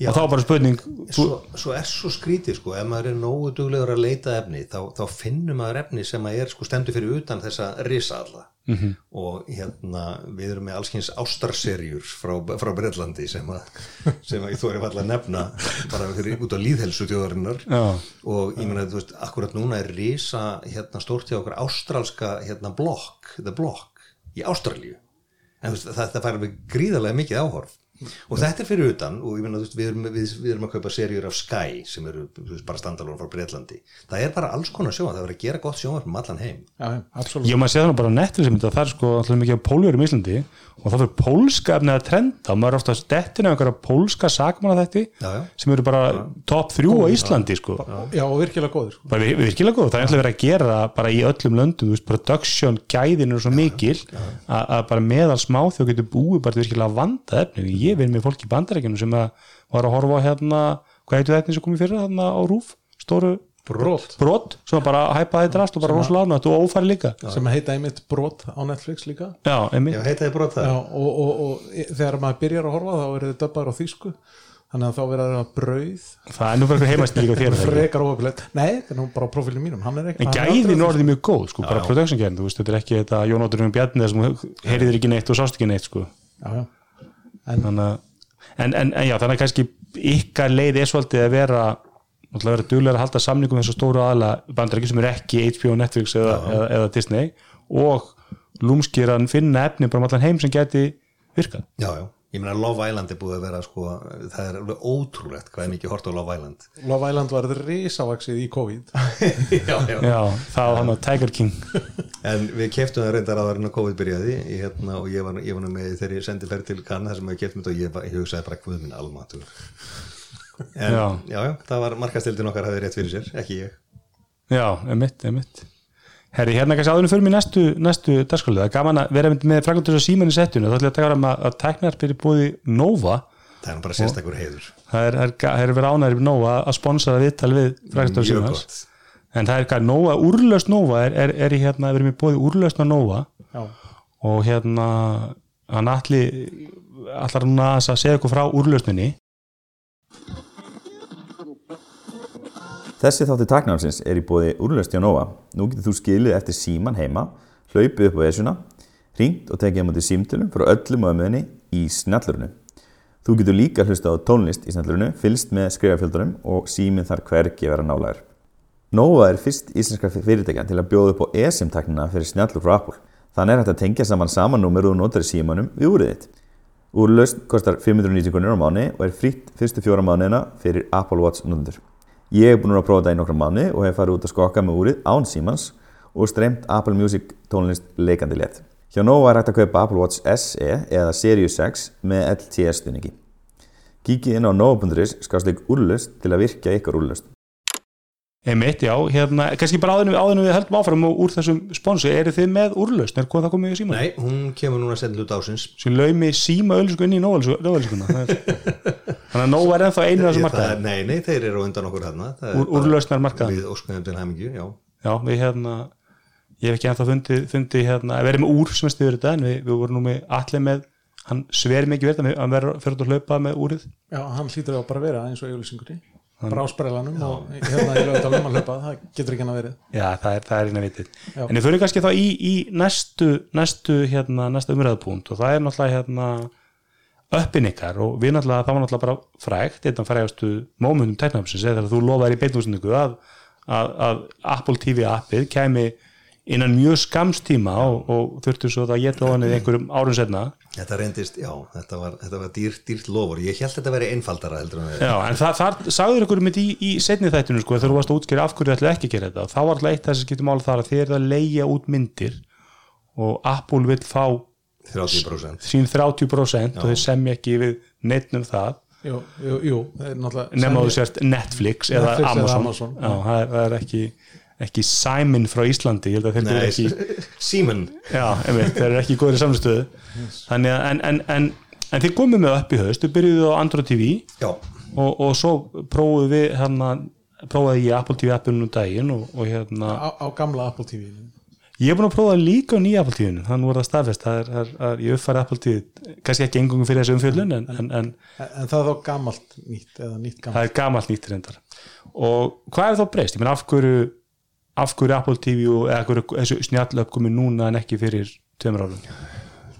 Já. og þá bara spurning svo, svo er svo skrítið sko ef maður er nógu duglegur að leita efni þá, þá finnur maður efni sem er sko stendur fyrir utan þessa risa alla -hmm. og hérna við erum með allskyns ástarserjur frá, frá Breitlandi sem að, sem að ég þóri alltaf að nefna bara fyrir, út á líðhelsu þjóðarinnar Já. og ég meina þú veist akkurat núna er risa hérna stórt hjá okkur ástralska hérna blokk, the block í Ástralíu en þú veist, það, það fær við gríðarlega mikið áhorf og þetta er fyrir utan og ég meina þú veist, við erum, við, við erum að kaupa serjur af Sky sem eru veist, bara standalón frá Breitlandi það er bara alls konar sjónvarp, það verður að gera gott sjónvarp um allan heim. Já, já, absolutt. Ég maður sé það nú bara á Netflix mynda, það er sko alltaf mikið af pólverum í Íslandi og það fyrir pólska efnið að trenda maður er ofta stettin af einhverja pólska sakmanna þetta Já, já. sem eru bara top 3 á Íslandi sko. Já, og virkilega góður sko. bara vi- virkilega góð, það er alltaf verið að gera bara í öllum löndum, veist, production gæðin eru svo mikil að, að bara meðal smá þjó getur búið bara virkilega vanda efni, ég vinn með fólk í bandarækjunum sem að var að horfa á hérna hvað heitir þetta sem komið fyrir þarna á rúf stóru brot. Brot sem bara hæpaði drast og bara rosalega ánægt og ófæri líka. Sem heita einmitt brot á Netflix líka. Já, einmitt. Já, heitaði brot það? Já, og, og, og þegar maður byrjar að horfa þá eru þið döbbar á þýsku. Þannig að þá verður það brauð. Það er nú bara eitthvað heimast líka þér er það frekar óöfilegt nei, þetta er nú bara á profilinu mínum. Hann er ekki en er gæðin orðið mjög góð sko, bara production gæðin, þú veist, þetta er ekki þetta Jón Ótturinn Bjarni sem heyriðir ekki neitt og sást ekki neitt sko. Já, já. Að en, en, en já, þannig að kannski ykkar leið er svolítið að vera náttúrulega vera duglega að halda samningum með þessu stóru aðla bandarækjum sem er ekki HBO, Netflix eða, eða, eða Disney og lúmskir að finna efni bara um allan heim sem geti virkað. Já, já, ég meina Love Island er búið að vera sko, það er alveg ótrúlegt hvað er mikið hort á Love Island. Love Island var risavaksið í COVID. Já, já. Já, það var hann á Tiger King. En við keftum það reyndar áður en að COVID byrjaði ég, hérna, og ég var, ég var með þegar ég sendi ferð til Cannes þar sem við keftum þetta og ég, var- ég hugsaði bara hvað minn almatur. En já. Já. já, það var markastildin okkar hafði rétt fyrir sér, ekki ég. Já, emitt, emitt Herri, hérna kannski áðurinn fyrir mig næstu, næstu dagskóli, það er gaman að vera með frækvæmdur og síman í settinu, þá ætla ég að taka fram að, að tæknar fyrir búið Nova. Það er nú bara sérstakur heiður. Það er, er, er verið ánæður við Nova að sponsora viðtal við frækvæmdur og símans en það er hvað Nova, úrlaust Nova er, er, er í hérna, við erum í bóði úrlaust Nova. Já, og hérna hann allir allar núna að segja okkur frá úrlausninni Þessi þátti taknámsins er í bóði Nova. Nú getur þú skilið eftir síman heima, hlaupið upp á esuna, hringt og tekið á móti símtölum frá öllum ömuðinni í snjallurinu. Þú getur líka hlusta á tónlist í snjallurinu, fylst með skrifafjöldunum og síminn þar hvergi vera nálægur. Nova er fyrst íslenska fyrirtækjan til að bjóða upp á eSIM-taknina fyrir snjallur frá Apple. Þannig er hægt að tengja saman saman númer og þú notar í símanum við úrið þitt. Úrlaust kostar 590 krónur á mánu og er frýtt fyrstu fjóra mánuðina fyrir Apple Watch notendur. Ég hef búin að prófa þetta í nokkra mánu og hef farið út að skokka með úrið án símans og streymt Apple Music tónlist leikandi létt. Hjá Nova er hægt að kaupa Apple Watch SE eða Sirius 6 með LTE stuðningi. Kíkið inn á nova.is skásleik úrlust til að virkja ykkar úrlust. Einmitt, já, hérna, kannski bara áðunum, áðunum við höldum áfram og úr þessum sponsi, eru þið með úrlausn, er hvað það komið í síma? Nei, hún kemur núna að senda hlut ásins Svo laumi síma öllisku inn í nóvelskuna Þannig að nóg er ennþá einu Það markaði Nei, nei, þeir eru undan okkur hérna Það er úrlausnar markaðar. Við óskuðum til hæmingju, já. Já, við hérna ég hef ekki ennþá fundið, fundið hérna, við erum með úr sem er stiður þetta en við, við vorum nú með allir með hann sver mikið verið að hann verður fyrir að hlaupa með úrið. Já, hann hlýtur á bara að vera eins og auðlýsingunni bara á sprellanum og hérna í lögadalum að hlaupa, það getur ekki hann að verið. Já, það er, það er eina vitið. Já. En við fyrir kannski þá í, í næstu næstu, hérna, næstu umræðupúnt og það er náttúrulega hérna uppin ykkar og við náttúrulega, það var náttúrulega bara frægt, þetta frægastu mómentum teknafnsins eða þú lofaðir í beinúsningu að, að, að Apple TV appið kæmi innan mjög skamstíma og, og þurftu svo það geta ofanið einhverjum árum setna Þetta reyndist, já, þetta var, þetta var dýrt, dýrt lofur Ég held þetta að vera einfaldara heldur en Já, en það, þar sagður ykkur mitt í, í setni þættinu sko, þegar þú varst að útskýra af hverju ætlaði ekki að gera þetta. Þá var alltaf eitt af þessi skiptum mála þar að þið er að leigja út myndir og Apple vil fá 30% sín 30% og þau semja ekki við neitt um það. Jú, jú, jú, er nema þú sért Netflix eða Netflix eða Amazon, Amazon. Já, það, er, það er ekki, ekki Simon frá Íslandi ég held að þeir eru ekki Nei, Já, einmitt, þeir eru ekki í góðri samstöðu. Þannig að en, en, en, en þið komum með upp í haust, þið byrjuðu á Android TV Já, og, og svo prófuðu við hérna, prófaði ég Apple TV appinu um daginn og, og hérna, á, á gamla Apple TV ég er búin að prófa líka á nýja Apple TV-inu, þannig voru það staðfest það er, það er, það er, ég uppfæri Apple TV kannski ekki engungum fyrir þessu umfjöldun en, en, en en, en það er þá gamalt nýtt eða nýtt það gamalt er gamalt nýtt reyndar og hvað er þá breyst? Ég meina af hverju af hverju Apple TV og eða hverju þessu snjall uppkomi núna en ekki fyrir tveimur árum?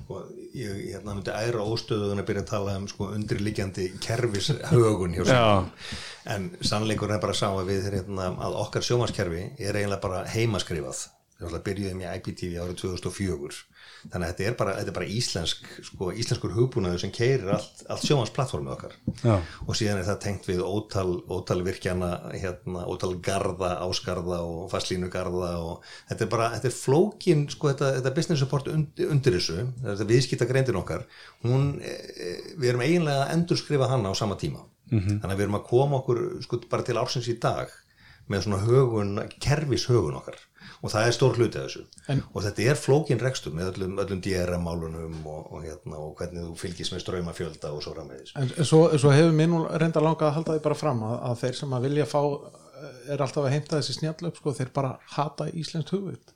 sko, ég hérna myndi æra óstöðun að byrja að tala um sko undirliggjandi kerfishögun hjá Já. sér en sannleikur er bara að sá að við hérna, að okkar sjómaskerfi er eiginlega bara heimaskrifað við byrjuðum í IPTV árið 2004 þannig að þetta er bara, þetta er bara íslensk sko, íslenskur hugbúnaður sem keirir allt, allt sjómasplatformið okkar. Já. og síðan er það tengt við ótal, ótal virkjana, hérna, ótal garða, ásgarða og fastlínugarða og þetta er bara, þetta er flókin sko, þetta, þetta business support undir, undir þessu þetta viðskipta greindin okkar. Hún, e, e, við erum eiginlega að endurskrifa hana á sama tíma. -hmm. þannig að við erum að koma okkur sko, bara til ársins í dag með svona högun, kerfishögun okkar og það er stór hluti af þessu. En- og þetta er flókin rekstur með öllum, öllum DRM-málunum og, og, hérna, og hvernig þú fylgist með ströymafjölda og svo framvegis. En svo, svo hefur mér nú reynda langað að halda því bara fram að, að þeir sem að vilja fá er alltaf að heimta þessi snjall upp sko, þeir bara hata íslenskt hugvit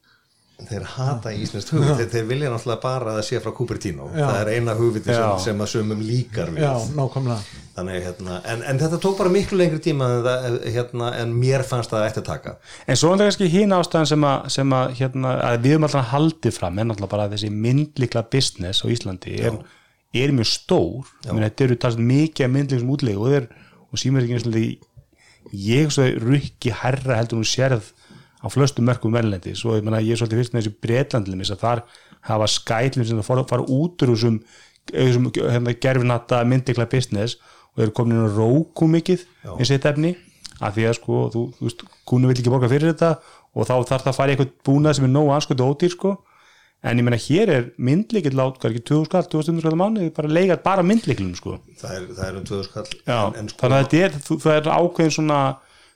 þeir hata íslenskt hugvit. Þeir, þeir vilja náttúrulega bara að það sé frá Cupertino. Já. það er eina hugviti sem, sem að sumum líkar við. Já, nákvæmlega. Þannig, hérna, en, en þetta tók bara miklu lengri tíma en, það, hérna, en mér fannst það eftir taka En svo er það kannski hín ástæðan sem að, sem að, hérna, að við höfum alltaf haldið fram en alltaf bara þessi myndlikla business á Íslandi er, er mjög stór. Meni, þetta eru talsið mikið af myndlikum útlegu og, og símur ekki eins ég svo rukki herra heldur hún sérð á flöstu mörgum verðlendi. Svo ég, meina, ég er svolítið fyrst með þessi bretlandlim að þar hafa skælum sem það fara, út úr þessum, hérna, gerfinata myndlikla business og eru komin inn á róku mikið eins og þetta efni að því að sko, þú, þú veist, kúnu vill ekki borga fyrir þetta og þá þarf það að fara í eitthvað búnað sem er nógu anskotu ódýr sko. En ég meina hér er myndlikil lát, hvað er ekki 2000 skall, 2000 skall á mánuði, bara leigar bara myndlikilum sko. Það er, það er um 2000 skall en, en sko, þannig að þetta er, þú- það er ákveðin svona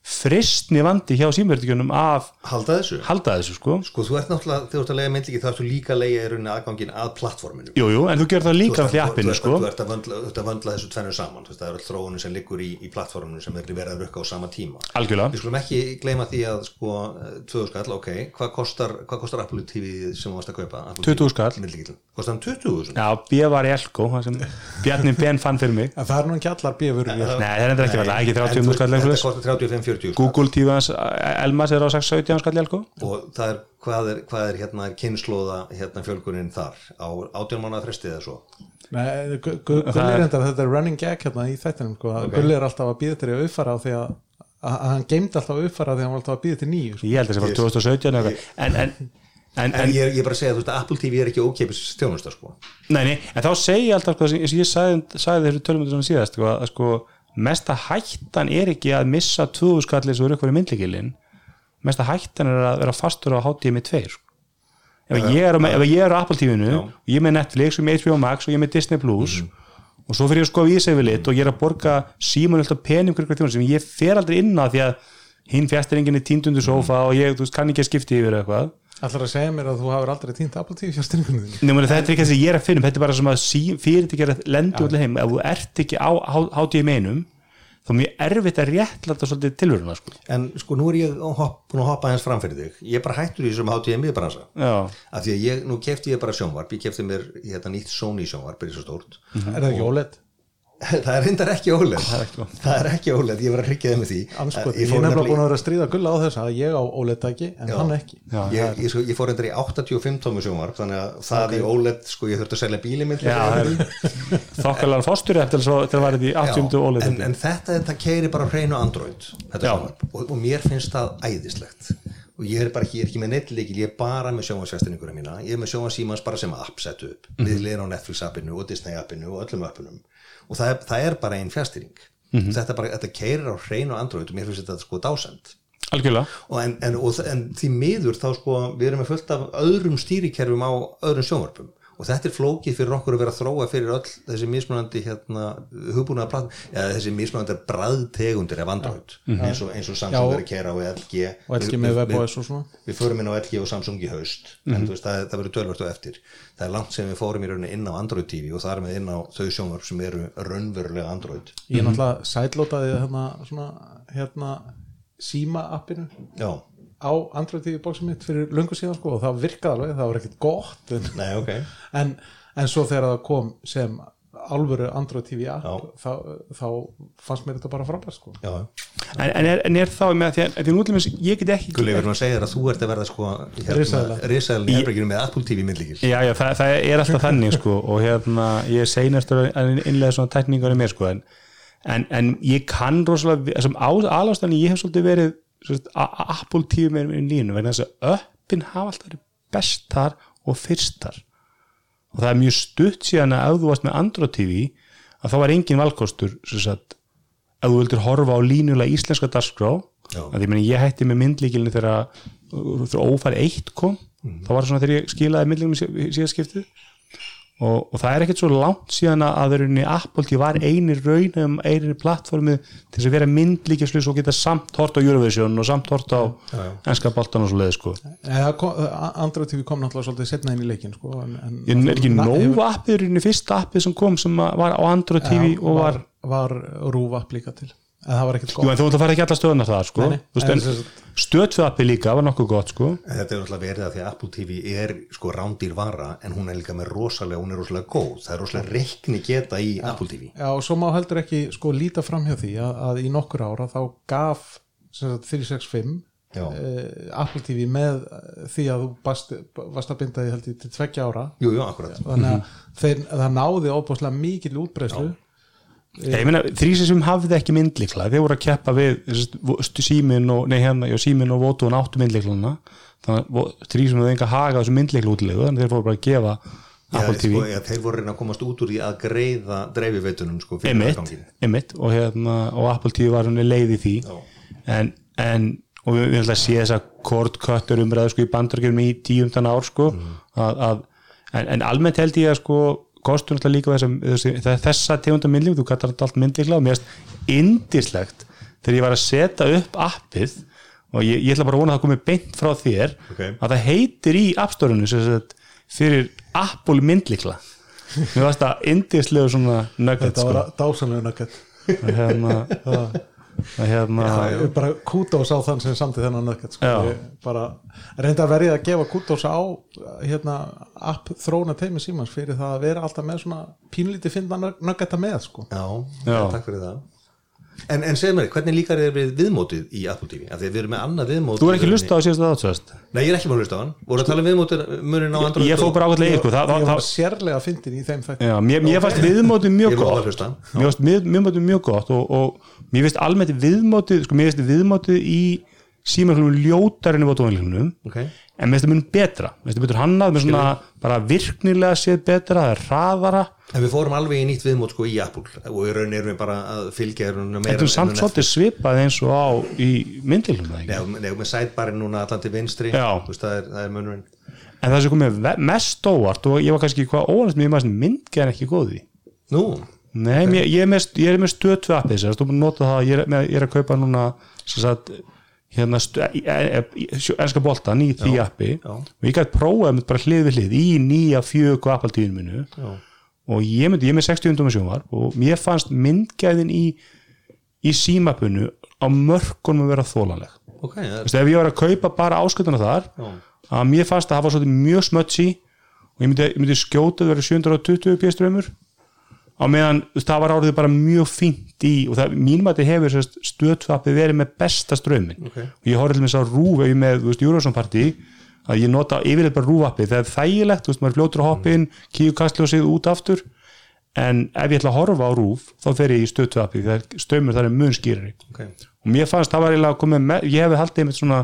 fristni vandi hjá símverðikjunum að halda þessu? Halda þessu sko. Sko þú ert náttúrulega, þegar þú ert að lega myndlíki þá ertu líka að lega í rauninni aðgangin að plattforminu. Jú, jú, en þú gerð það Þú líka ert því appinu þú ert- sko. þú ert að vöndla, þú ert vöndla þessu tvennu saman. Þú veist, það er all þróunin sem liggur í, í plattforminu sem er verið að rukka á sama tíma. Algjörlega. við skulum ekki gleyma því að sko, 20 skall, ok, hvað kostar hvað kostar Apple TV sem þú varst að kaupa? Apple 20 skall. Kostar hann 20 Já, B var í Elko, Bjarni Ben fann fyrir mig. Það er nú ekki allar bjöfur Nei, það er endur ekki vel, ekki 30 múl skall þetta eitthvað kostar 35-40 Google TV hans, Elmas er á 6-17 skall í Elko. Og það er, hvað er, hvað er hérna kynnslóða hérna fjölgunin þar? Á átján mánuða frestið eða svo? Nei, er þetta er running gag hérna í þættinum, sko, okay. Gulli er alltaf að býða til að uppfara á því að, að hann geimdi alltaf að uppfara því að hann var alltaf að býða til nýju sko. Ég held að það var 2017 eða eitthvað. en, en, en, en en, ég, ég bara að segja þú veist að Apple TV er ekki ókeipis þjónusta sko. Nei, nei, en þá segi ég alltaf sko, eins og ég sagði, sagði þessu þetta svona síðast sko, að sko mesta hættan er ekki að missa 2000 skallið sem eru eitthvað í myndlíkilin mesta hættan er að vera fastur á HDMI 2 sko. ef, ég er, á- ef ég er á Apple TV-nu og ég er með Netflix og ég er með HBO Max og ég er með Disney Plus og svo fyrir ég að skoða í sig við lit og ég er að borga síman alltaf fyrir eitthvað þjóðan sem ég fer aldrei inn á því að hinn fjastirringin er tíndundu sofa og ég veist, kann ekki að skipta yfir eitthvað Ætlar að segja mér að þú hafur aldrei týnt Apple TV fjárstyrningunum þínu Nefnir, þetta er ekki það sem ég er að finna þetta er bara sem að fyrirtækjar lendi allir heim. Ef þú ert ekki á HDMI-num þá er mjög erfitt að réttlæta svolítið tilvöruna sko. En sko nú er ég hopp, búin að hoppa hans fram fyrir þig. Ég er bara hættur í þessum HTMI bransa. Já, af því að ég, nú kefti ég bara sjónvarp. Ég kefti mér hérna, nýtt Sony sjónvarp er svo stórt. Er það ekki óleitt? það er reyndar ekki óleð það er ekki óleð, ég var að hryggja það með því. Anskot, ég ég er fór nefnilega búin að vera að stríða gulla á þess að ég á óleittæki en hann ekki. Já, ég, ég, sko, ég fór reyndar í 85 tómi sjónvarp þannig að það í óleð, sko ég þurfti að selja bíli Já, það er þokkalega fórstur eftir að vera í 80. Já, óleið en, en þetta, þetta keiri bara hreinu Android þetta Já. sjónvarp. Og, og mér finnst það æðislegt. Og ég er bara ekki, ég er ekki með netleikil ég er bara með sjónvarsfestininguna mína. Ég er með sjónvarsímans bara sem app sett upp. Mm við leir á Netflix appinu og Disney appinu og öllum appinum og það það er bara einn fjastýring Mhm. þetta, bara, þetta keirir á hreinu Android og mér finnst þetta sko dásend Algjörlega. Og en, en, og, en því miður þá sko við erum með fullt af öðrum stýrikerfum á öðrum sjónvarpum og þetta er flókið fyrir okkur að vera að þróa fyrir öll þessi mismunandi hérna hugbúnaða bræð, eða þessi mismunandi bræðtegundir af Android eins, og, eins og Samsung Já. er að kera á LG og Við- með WebOS og svona. við förum inn á LG og Samsung í haust. En þú veist, það, það verður tölvart og eftir. Það er langt sem við fórum í rauninni inn á Android TV og það er með inn á þau sjónvarp sem eru raunverulega Android. Ég náttúrulega sætlótaði hérna, svona, hérna síma appinu. Já, á Android TV bóksum mitt fyrir löngu síðan sko og það virkaði alveg, það var ekkert gott en, nei ok en, en svo þegar það kom sem alvöru Android TV app Já. þá, þá fannst mér þetta bara frábært sko já, en, en, er, en er þá með því að því nú til þess ég get ekki Gulli, við erum að segja þér að þú ert að verða sko Risaeðla. risaðalinn í herberginu með Apple TV myndlíkil Já, já, það, það er alltaf þannig sko og hérna, ég er seinastur að innlega svona tækningar í mér sko en, en, en ég kann rosalega þessum aðlástanni ég hef svolítið verið svolítið, a- a- Apple TV með í línu vegna þess að öppin hafa alltaf verið bestar og fyrstar. Og það er mjög stutt síðan að ef þú varst með Android TV að þá var engin valkostur sagt, ef þú vildir horfa á línulega íslenska að ég, hætti með myndlíkilinu þegar, ófæri eitt kom þá var það svona þegar ég skilaði myndlíkilinu síðast skiptið og, og það er ekkert svo langt síðan að að verðinni Apple var einir raun um einir plattformið til þess að vera myndlíkislu og geta samt hort á Eurovision og samt hort á enska boltan og svo leið sko kom, Android TV kom náttúrulega svolítið setna inn í leikin sko, en, en, Ég er ekki Nova appið er fyrsta appið sem kom sem var á Android TV og var, var rúf app líka til en það var ekkert jú gott. en þú ætla að fara ekki alla stöðunar það sko. Nei, nei. Þú veist, En en sem stöðfið appið líka var nokkuð gott sko. Þetta er alltaf verið að því að Apple TV er sko rándýr vara en hún er líka með rosalega, hún er rosalega góð. Það er rosalega reikni geta í Apple TV Já, og svo má heldur ekki sko líta fram hjá því að, að í nokkur ára þá gaf sem sagt, 365 Já. uh, Apple TV með eh, því að þú bast, varst að binda því held ég til tveggja ára. Jú, jú, akkurat. Þannig að þeir, það náði óbúslega mikil útbreyslu Sem hafði ekki myndlikla þeir voru að keppa við símin og, nei hérna, já, og votu og áttu myndlikluna þannig að þrýsir sem hafði enga haga þessu myndliklu útlegu þannig að þeir fóru bara að gefa Já, Apple TV sko, ja, þeir voru reyna að komast út úr því að greiða dreifiveitunum sko, fyrir emitt, emitt og, hérna, og Apple TV var henni leið í því. En, en og við viljum alltaf sé þess að kortköttur umræðu sko í bandurkjum í tíumtan ár sko að, að, en, en almennt held ég að sko kostur líka þessa, þessa, þessa tegunda myndling, þú kallar þetta allt myndlikla og mér erst indislegt þegar ég var að setja upp appið og ég, ég ætla bara að vona að það komi beint frá þér Ok. að það heitir í appstórunu fyrir Apple myndlikla mér varst það indislegu svona nugget þetta sko. var dásanlega nöggett að hérna að hérna Ég er bara kútós á þann sem samti þennan nöggett sko. Já. Ég bara reynda að verið að gefa kútós á hérna, app þróna teimi símans fyrir það að vera alltaf með svona pínlítið finna nöggetta með sko. Já, Já. takk fyrir það En, en segðu mér, hvernig líkar þér við viðmótið í Apple TV? Af því að við erum með annað viðmót þú er ekki lusta á síðasta átsvæðast Nei, ég er ekki búin að hlusta á hann. Voru að tala um viðmótið munin á Android ég fór bara ákveðlega í sko. Það, ég það, var sérlega fyndin í þeim þætti já, mér, mér fannst viðmótið mjög Ég að gott. mér fannst við- viðmótið mjög gott og, og mér finnst almennt viðmótið sko mér finnst viðmótið í símanum ljótar enn í en með þetta mun betra. Með þetta betur hannað, með svona bara virknilega séð betra, það er hraðara. En við fórum alveg í nýtt viðmót sko í Apple. Og í raun erum við bara að fylgja þér meira þetta er samt en- svolítið svipað eins og á í myndilum það nei, með sætbarinn núna allan til vinstri. Þú veist, það, er, það er munurinn. En það sem komið ve- mest óvart og ég var kannski hvað óvart með maður myndgerðin ekki góð í. Nú, Nei, mér, ég, er með, ég er með stöð 2 appið þess að þú að nota það, ég er, með, ég er að kaupa núna sem sagt hérna stu, e, e, boltan í því appi. og ég gæti prófað með bara hlið við hlið í nýja fjög Apple tíðinu minu Já. og ég myndi, ég með 60 undum sjónvar og mér fannst myndgæðin í í símapunu á mörkunum að vera þólanleg ok, það er, Vist, ef ég var að kaupa bara áskutuna þar Já. að mér fannst að það var svolítið mjög smötsi og ég myndi, ég myndi skjóta að vera 720 p strömmur á meðan það var árið bara mjög fínt í og það, mínum að þetta hefur stöðfappi verið með besta strömmin Ok. og ég horfði til þess að rúf ef ég með þú veist, Eurovision party að ég nota yfirleitt bara rúfappi það er þægilegt, þú veist, maður fljótur að hoppa inn kíu kastljósið út aftur. En ef ég ætla að horfa á rúf þá fer ég í stöðfappi, það er strömmur það er mun skýrari. Ok og mér fannst það var eiginlega að koma með, ég hefði haldið einmitt svona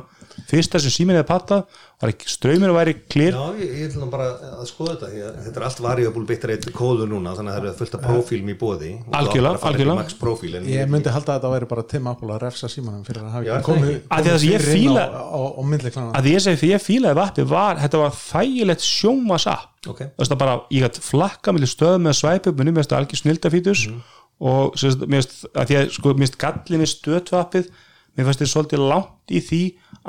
fyrsta sem síminn hefði patta var ekki, ströyminu væri klir Já, ég, ég ætlum bara að skoða þetta að þetta er allt variable bitrate kóður núna þannig að það eru fullt af prófílum í bóði og Algjörlega, að algjörlega. ég myndi halda að þetta væri bara Tim Apple að refsa símanum fyrir að hafa ekki komið? Af því að ég að ég ég fílaði vappi var þetta var þægilegt sjónvasapp Ok. þú veist það bara, ég gætt flakka með stöð með svæpu, minni mér finnst það algjör snildafítus og sagt, mér finnst að því að sko, mér finnst gallin við stöðvappið mér finnst þetta svolítið langt í því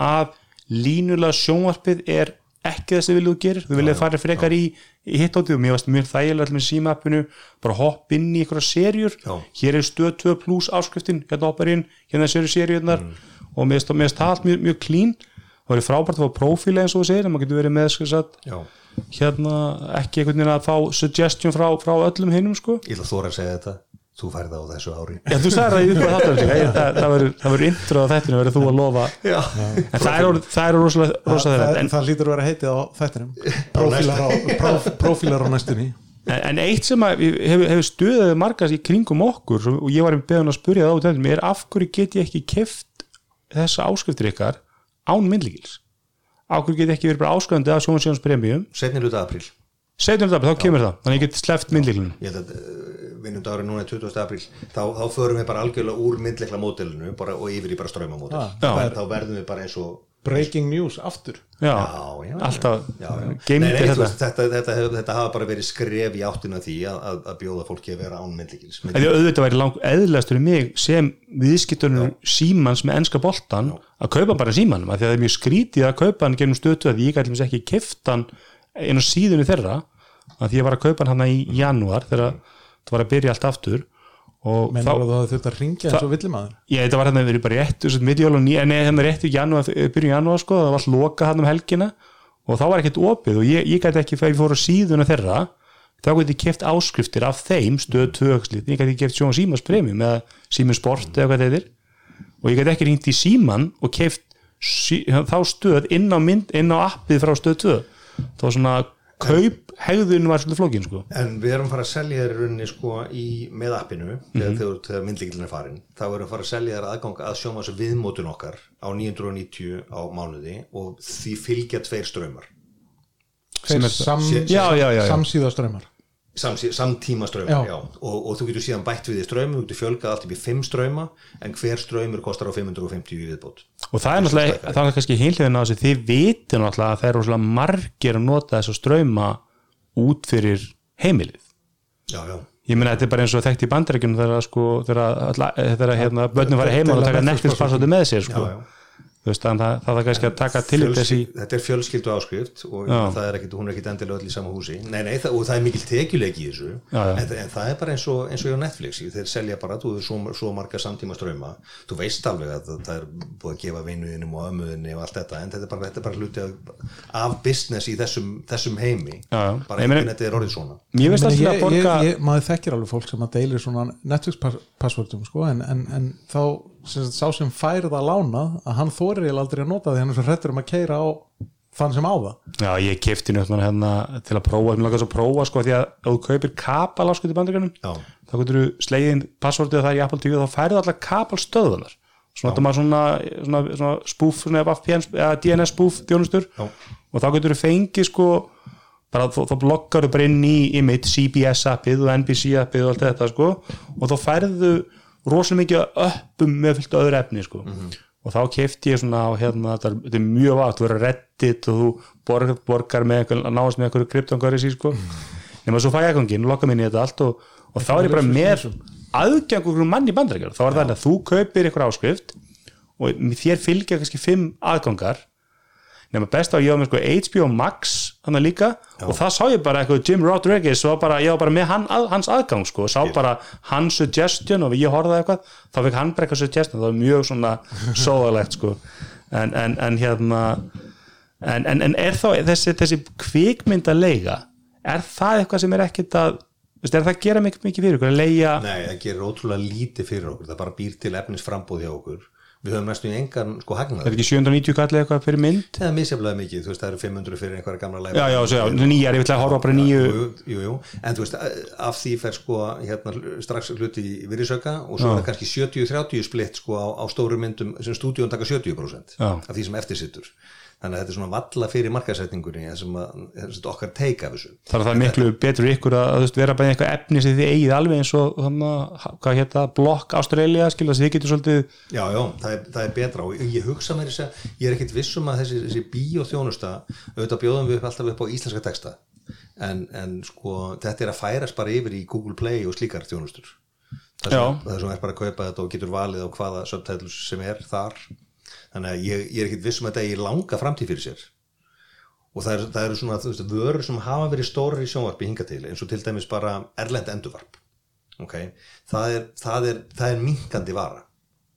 að línulega sjónvarpið er ekki það sem viljum gerir, þú viljið fara frekar í, í hitt átið og mér finnst mjög þægilega allir með símappinu, bara hopp inn í einhverja serjur, Já. hér er stöð 2 plus áskriftin, hérna hoppar inn hérna séru serjurnar og mér finnst það allt mjög, klín það verið frábært að fá prófíla eins og þú segir maður getur verið með Já, hérna ekki einhvern veginn að fá suggestion frá, frá öllum hinnum sko. Ég ætla að þóra að segja þetta þú færði það á þessu ári. Já, þú sagði það í uppað þáttur það, það verður- það verður intro á þetta verður þú að lofa. Já, en það er, það er rosalega það, rosalega það, en, það lítur að vera heitið á þættinum. Prófílar á, próf, prófílar á næstunni. En, en eitt sem að við- hefur, hefur stöðið margast í kringum okkur og ég var með beðan að spurja það á þetta er af hverju get ég ekki keft þessa áskriftir ykkar án myndlíkils? Af hverju get ég ekki verið bara áskrifandi af sjónsjóns premium setni hluta apríl. Setjum þetta, þá kemur það. Þannig að að vinnundagur núna er 20. apríl þá, þá förum við bara algjörlega úr myndleikla módelinu bara, og yfir í bara ströymamódel Ah, þá, þá verðum við bara eins og breaking news aftur. Já, Já, já, alltaf já, já. Nei, nei, þetta veist, þetta, þetta, þetta, þetta hafa bara verið skref í áttina því að, að, að bjóða fólki að vera án myndleikils Ef ég auðvitað væri langt eðlastur í mig sem viðskiptunum símans með enska boltan að kaupa bara símanum af því að það er mjög skrítið að kaupa hann genum stötu að ég gæti ekki inn á síðunni þeirra að því ég var að kaupa hann hann í janúar þegar það var að byrja allt aftur og menn að það þurft að ringja eins og villimaður? Ég þetta var hann að verið bara rétt hann er rétt í janúar byrjun janúar sko, það var loka hann um helgina og þá var ekkert opið og ég, ég gæti ekki þegar ég fór á síðuna þeirra þá gæti ég keft áskriftir af þeim stöð tvögslið, ég gæti keft sjóma símas premium eða símum sport eða hvað þetta er og ég gæti ekki ringt í síman og keft sí, þá stöð inn á, mynd, inn á appið frá stöð 2 þá svona kaup hegðun var svolítið flókin sko. En við erum að fara að selja þér í rauninni sko í, með appinu Mhm. þegar, þegar, þegar myndlíkilin er farin þá erum við að fara að selja þér aðgang að sjóma þessu viðmótun okkar á 990 á mánuði og því fylgja tveir strömmar Þeir sam, sé- Já, já, já, já. samsíðaströmmar Samsí, samtíma Já. Og, og þú getur síðan bætt við í strömmum, þú getur fjölgað allt upp í 5 strömma en hver strömmur kostar á 550 í viðbót. Og það er náttúrulega, það er kannski hinliðin á þessu þið viti náttúrulega að það er rosalega margir að nota þess að ströyma út fyrir heimilið. Já, já, ég meina þetta er bara eins og þekkt í bandarækjunum þegar sko, þegar, þegar hérna, börnum fara heima og taka Netflix passvöldu með sér sko. Já, veist, þannig að það er kannski að taka til þessi þetta er fjölskyldu áskrift og Já. það er ekkit, hún er ekkit endilega öll í sama húsi nei, nei, það, og það er mikil tekjuleiki í þessu Já, já. En, en það er bara eins og, eins og hjá Netflix þeir selja bara, þú er svo, svo marga samtíma ströma þú veist alveg að það er búið að gefa vinuðinum og ömuðinni og allt þetta en þetta er bara, þetta er bara hluti af, af business í þessum, þessum heimi Já, já. bara Ég meina- internetið er orðið svona mér veist alltaf ég, að borga ég, ég, maður þekkir alveg fólk sem að deilir svona Netflix pass- passvörðum sko, en, en, en þá sem sá sem fær það lánað að hann eiginlega aldrei að nota því hann er svo hrettur um að keira á þann sem á það já, ég kefti njöttan hérna til að prófa, mér langar svo að prófa sko, því að ef þú kaupir kapal áskuti bandarækjunum Já. þá getur þú slegin passvöldið það í Apple TV og þá færðu allar kapal stöðunar svona þetta maður svona, svona, svona spoof, svona VPN, eða DNS spoof þjónustur Já. og þá getur þú fengið sko bara þá, þá bloggar þú bara inn í imitt CBS appið og NBC appið og allt þetta sko og þá færðu rosalega mikið uppum með fullt öðru efni sko. Og þá kefti ég svona hérna þetta er, þetta er mjög vart, þú verður reddit og þú borgar, borgar með einhver, náðast með einhverju kryptongari síð sko. Nema svo fæ ég ekongin, lokka minni í þetta allt og, og þá er ég bara með aðgang okkur mann í bandrækjar, þá er það að þú kaupir einhver áskrift og þér fylgja kannski fimm aðgangar nema best að ég var með sko HBO Max hann líka. Og það sá ég bara eitthvað Jim Rodriguez og bara, ég var bara með hann, að, hans aðgang sko. Og sá bara hans suggestion og ég horfði á eitthvað. Þá fekk hann bara eitthvað suggestion. Það var mjög svona sóðalegt sko. En, en, en hérna en, en, en er þá þessi, þessi kvikmyndaleiga er það eitthvað sem er ekkit að veist, er það að gera mikið, mikið fyrir ykkur? Að leia Nei, það gerir ótrúlega lítið fyrir okkur. Það bara býr til efnisframbúð hjá okkur við höfum næstu í engan sko hagnað. Er ekki 790 kallið eitthvað fyrir mynd? Það er misjaflega mikið, þú veist, það eru 500 fyrir einhverja gamla læfa já, já, já, nýjar, ég vil að horfa bara nýju. jú, jú, en þú veist, af því fer sko hérna strax hluti í virðisauka og svo er það kannski 70-30 splitt sko á, á stóru myndum sem stúdíun taka 70% Já. af því sem eftirsittur þannig að þetta er svona valla fyrir markasetningunni sem að, sem okkar teika þessu. Þar er það miklu betur ykkur að, að vera í eitthvað efni sem þið eigið alveg eins og að, hvað hétta, skilja þess að þið getur svolítið Já, já, það er, það er betra. Og ég hugsa mér þess að ég er ekkit vissum að þessi, þessi bíóþjónusta auðvitað bjóðum við upp alltaf upp á íslenska texta. En, en sko þetta er að færast bara yfir í Google Play og slíkar þjónustur. Það sem, það sem er bara að kaupa þetta og getur valið á hvaða subtitles sem er þar þannig að ég, ég er ekkit vissum að þetta er langa framtíð fyrir sér. Og það, er, það eru svona veist, vörur sem hafa verið stórar í sjónvarpi hinga til eins og til dæmis bara erlend endurvarp. Okay? það, er, það, er, það er minkandi vara.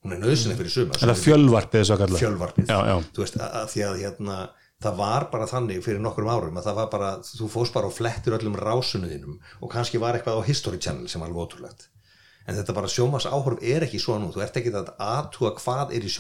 Hún er nöðsynlega fyrir suma er það fjölvarpið að kalla fjölvarpið. Já, já. þú veist, að, að því að hérna það var bara þannig fyrir nokkrum árum að það var bara, þú fóst bara og flettir öllum rásunuðinum og kannski var eitthvað á History Channel sem var alveg ótrúlegt en þetta bara sjómas áhorf er ekki svo nú. Þú ert ekki að aðtúa hvað er í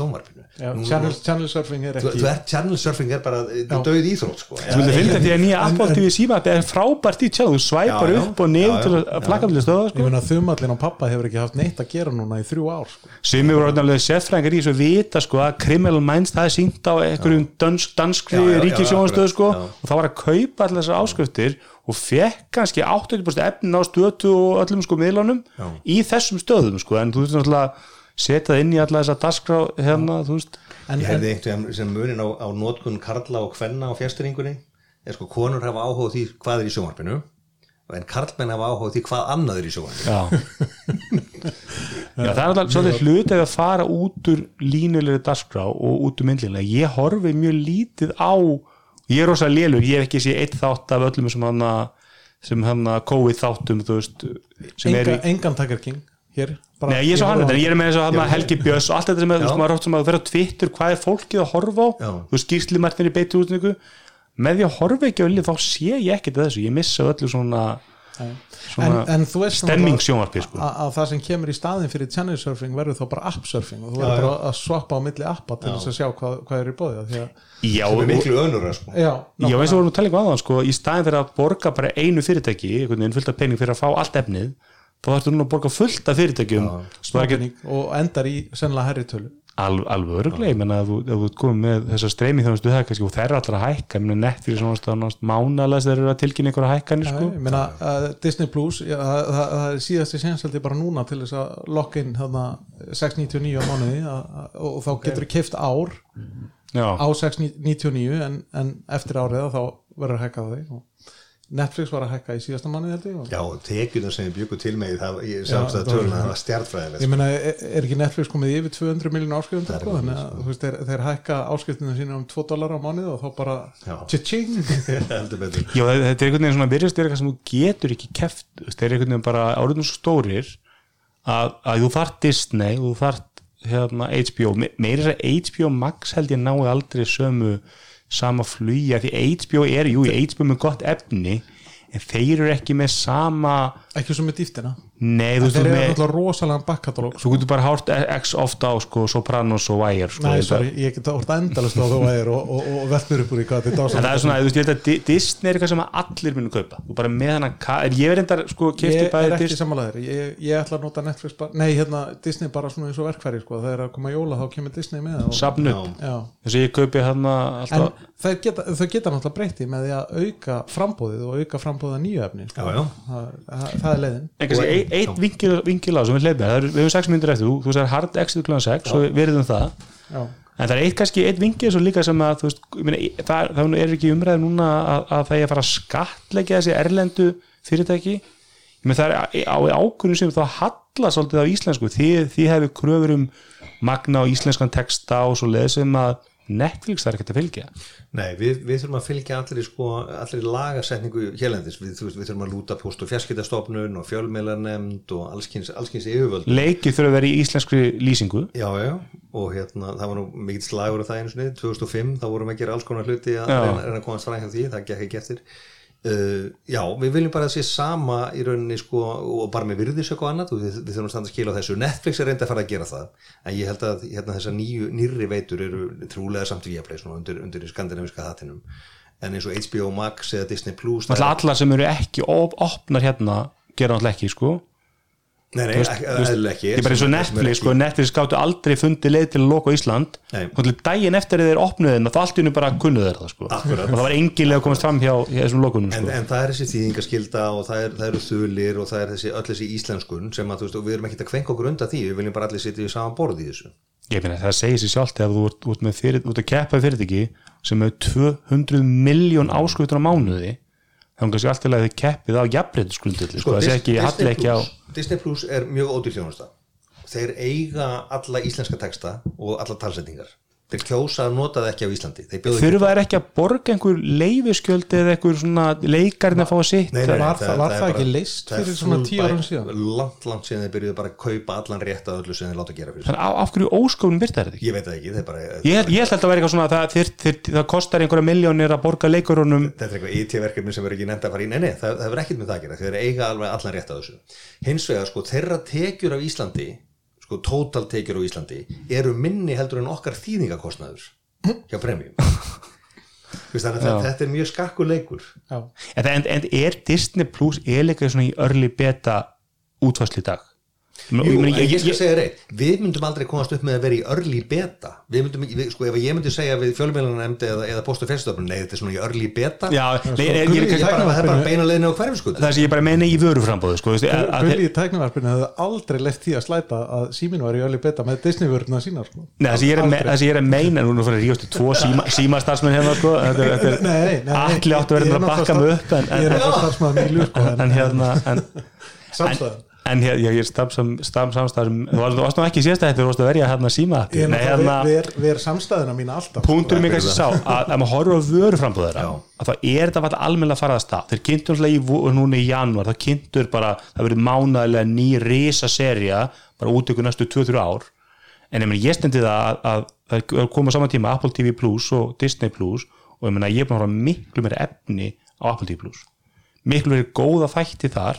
Nú- channel, channel surfing er þú, ekki þú ert channel surfing er bara döið íþrótt sko. Þú vildi finna því að nýja Apple TV síma þetta er frábært í tjáðu, þú svæpar Já, upp og niður til að flakka til stöða ég sko. meina þumallin á pappa hefur ekki haft neitt að gera núna í þrjú ár sko. sem eru orðinlega sérfræðingar í þessu vita sko, að Criminal Minds það er sínt á einhverjum dansk, danskri ríkisjónastöðu sko, og það var að kaupa allar þessar áskriftir og fekk kannski 80% efnin á stötu og öllum sko miðlunum Já. í þessum stöðum sko, en þú veist náttúrulega setja það inn í alla þessa dagskrá hérna, þú veist. En, ég hefði einhvern veginn sem munin á, á nótkun karla og kvenna á fjastringunni er sko konur hafa áhuga á því hvað er í sjónvarpinu en karlmenn hafa áhuga á því hvað annað er í sjónvarpinu. Já, Já það er alltaf svolítið hlut að fara út úr línulegri dagskrá og út úr myndlinlega ég horfi mjög lítið á ég er rosa lélur, ég hef ekki séð eitt þátt af öllum sem hann sem hann COVID þáttum veist, enga, í engan Tiger King hér bara, Nei, ég er svo hann, á- ég er með þess að Helgi Björns og allt þetta sem að, þú veist, maður er að vera á Twitter hvað er fólkið að horfa á? Já. þú veist, skýrslimartin í beitu útningu með því að horfa ekki á lið þá sé ég ekkert að þessu, ég missa öllu svona, svona en þú veist stemmingssjónvarpi sko. að, að það sem kemur í staðin fyrir channel surfing verður þá bara app surfing og þú verður Já, bara að swappa á milli appa til þess að sjá hvað, hvað er í bóði því að Já, sem og, er miklu önur sko. já, Já, eins og vorum að tala ykkur aðan sko, í staðin fyrir að borga bara einu fyrirtæki einhvern veginn fullt af pening fyrir að fá allt efnið þá þarfstu núna að borga fullt af fyrirtækjum nákvæmning og endar í sennilega herri tölu al, alveg öruglega, ég menna að þú, ef þú komið með þessa streymi þannig að þú það kannski og þær eru allra að hækka, ég menna nett fyrir svona mánalega þeir eru að tilkynna einhverja hækkanir sko. ég meina uh, Disney Plus já, það, það, það er síðasti sensaldi bara núna til þess að lokka inn þarna 699 á mánuði að, að, og þá getur þú keift ár Já, á 699 en, en eftir árið þá verður að hækka það þig og Netflix var að hækka í síðasta mánuði held ég og já, tekjunum sem ég byggu til með það, ég sjálfst að töluna það var stjartfræðileg ég meina, er, er ekki Netflix komið yfir 200 miljón áskrifendur sko, þannig að þú veist, þeir, þeir hækka áskriftinu sína um 2 dólar á mánuði og þá bara Já. tja-ching heldur betur. Já, þetta er einhvern veginn svona virðist er eitthvað sem þú getur ekki keft, þú veist, þeir eru einhvern veginn bara áriðnum svo stórir að, að þú þart Disney þú þart hérna, HBO, Me- meira þess að HBO Max held ég nái aldrei sömu sama flugja, því HBO er jú, HBO með gott efni en þeir eru ekki með sama ekki svo með dýftina nei, þú veist, eru með náttúrulega rosalega bakkatalóg þú getur bara hárt X ofta á sko, Sopranos og Wire sko, Nei, sorry, ég get orðið endalast á þú væðir og, og, og veldur upp úr í hvað þetta er en það er svona, þú veist, ég held að Di- Disney er eitthvað sem að allir munu kaupa. Þú bara með hana, en ég er endar sko, kefti Ég er bæði ekki Disney samanlegaður, ég, ég ætla að nota Netflix bara, nei, hérna, Disney bara svona eins og verkfæri, sko, þegar að koma jóla þá kemur Disney með og, Já, þess að ég kaupi hann en alltaf, þau geta, þau geta náttúrulega breytti með því að auka frambóðið og auka frambóðið að nýju efni, sko. Já, já. Það, það, það er leiðin. en kannski ein- eitt vinkil, vinkil á sem við hleypum, er, við höfum sex myndir eftir. Þú, þú sagði hard exit kl. 6 og við erum það. Já, en það er eitt kannski eitt vingið svo líka sem að veist, meina, það, það er ekki umræði núna að, að það er að fara að skatleggja þessi erlendu fyrirtæki. Meina það er á ákvörðum sem þá halla svolítið á íslensku. Því, því hefur kröfur um magna og íslenskan texta og svo leið sem að Netflix þarf ekki að fylgja. Nei, við, við þurfum að fylgja allir sko, allir í lagasetningu hérlendis. Við, við þurfum að lúta post og fjarskiptastofnun og fjölmeilarnemnd og allskins yfirvöld leikið þurfa að vera í íslenskri lýsingu. Já, já, og hérna það var nú mikill slagur af það einu sinni. 2005, þá vorum við að gera alls konar hluti að reyna, reyna að komast fræð hjá því, það gekk ekki eftir uh, Já, við viljum bara að sé sama í rauninni sko, og bara með virðisök og annað, og við, við þurfum að standa að skila á þessu. Netflix er reynda að fara að gera það en ég held að hérna, þessar nýrri veitur eru trúlega samt svona, undir, undir skandinaviska hatinum. En eins og HBO Max eða Disney Plus allar sem eru ekki op opnar hérna gera náttúrulega ekki sko Nei, nei, eðlilega ekki. Ég bara eins og Netflix, sko, Netflix gáttu aldrei fundið leið til að loka Ísland. Og til daginn eftir þeir opnuðu þeim þá allt í hennu bara kunnuðu þeir það, sko. Akkurat. og það var engilega að komast fram hjá, þessum lokunum, En, sko. en það er þessi þýðingaskilda og það, er, það eru þulir og það er þessi, öll þessi íslenskun sem að þú veist og við erum ekkert að kvenka okkur undan því. Við viljum bara allir sitja í saman borð í þessu. Ég meina, það segir sér sjálft ef þú ert út út að keppa fyrirtæki sem er 200 miljón áskutur á mánuði þá er kannski alltaf þið keppið á jafnbreytisgrundulli, sko, það sé ekki, halli ekki á Plus, Disney Plus er mjög ódýr þjónusta. Þeir eiga alla íslenska texta og alla talsetningar þeir kjósa að nota það ekki á Íslandi. Þurfa þær ekki að borga einhver leifiskjöld eða einhver svona leikarinn að fá að sitt Nei, nei, nei, Var það- var það er ekki það er fyrir svona 10 árum síðan? langt, langt síðan þeir byrjuðu bara að kaupa allan rétt að öllu sem þeir láta gera fyrir þannig af, af hverju óskofnum byrta þetta ekki? Ég veit það ekki, bara ég, ég held að þetta væri eitthvað svona að það, þeir, þeir, það kostar einhverja miljónir að borga leikurunum. Þetta er eitthvað IT-verkefni sem verður ekki nefnt að fara í. Nei, nei, það, það verður ekkert með það að gera, þeir eiga alveg allan rétt að þessu. Hins vegar, sko, þeirra tekjur af Íslandi sko, total tekjur á Íslandi eru minni heldur en okkar þýðingakostnaður hjá veist, þannig að þetta er mjög skakkur leikur já, en, en, er Disney Plus er líka svona í early beta útvarsli dag Jú, Ég meina, en ég skal segja reitt, við myndum aldrei komast upp með að vera í early beta. Við myndum, ekki- við, sko, ef ég myndi segja við fjölmjölunanemndi eða, eða post og feststofnun, nei, þetta er svona í early beta. Já, nei, ég, ég, Gulli ég, það er bara, það er bara beina leiðinu á hverfiskutu það sem ég bara meina í vöruframbóðu sko, Gulli í tæknivarpinu hefði aldrei leitt því að slæta að síminu var í öll beta með Disney-vörðuna sína sko. Nei, það sem ég er að ég er meina nú fyrir að ríðast í tvo síma, símastarfsmenn hérna sko, þetta, að ég að en, Ég sko, ég er stam, stam samstæðum þú varst- nú ekki síðast að þetta þú varst að verja hérna síma Ég er Nei, náttúrulega hérna, er samstæðina mína alltaf punkturinn mig kannski sá að ef maður horfur á vöruframbóð þeirra Já. að þá er þetta alltaf almennilega að fara að stað. Þeir kynntu náttúrulega í vo- núna í janúar það kynntur bara, það verið mánæðilega ný risa serja, bara út ykkur næstu 2-3 ár. En ég, ég stendi það að, að það koma saman tíma Apple TV Plus og Disney Plus og ég, meni, ég er búin að horfa miklu meira efni á Apple TV Plus. Miklu meira góða þætti þar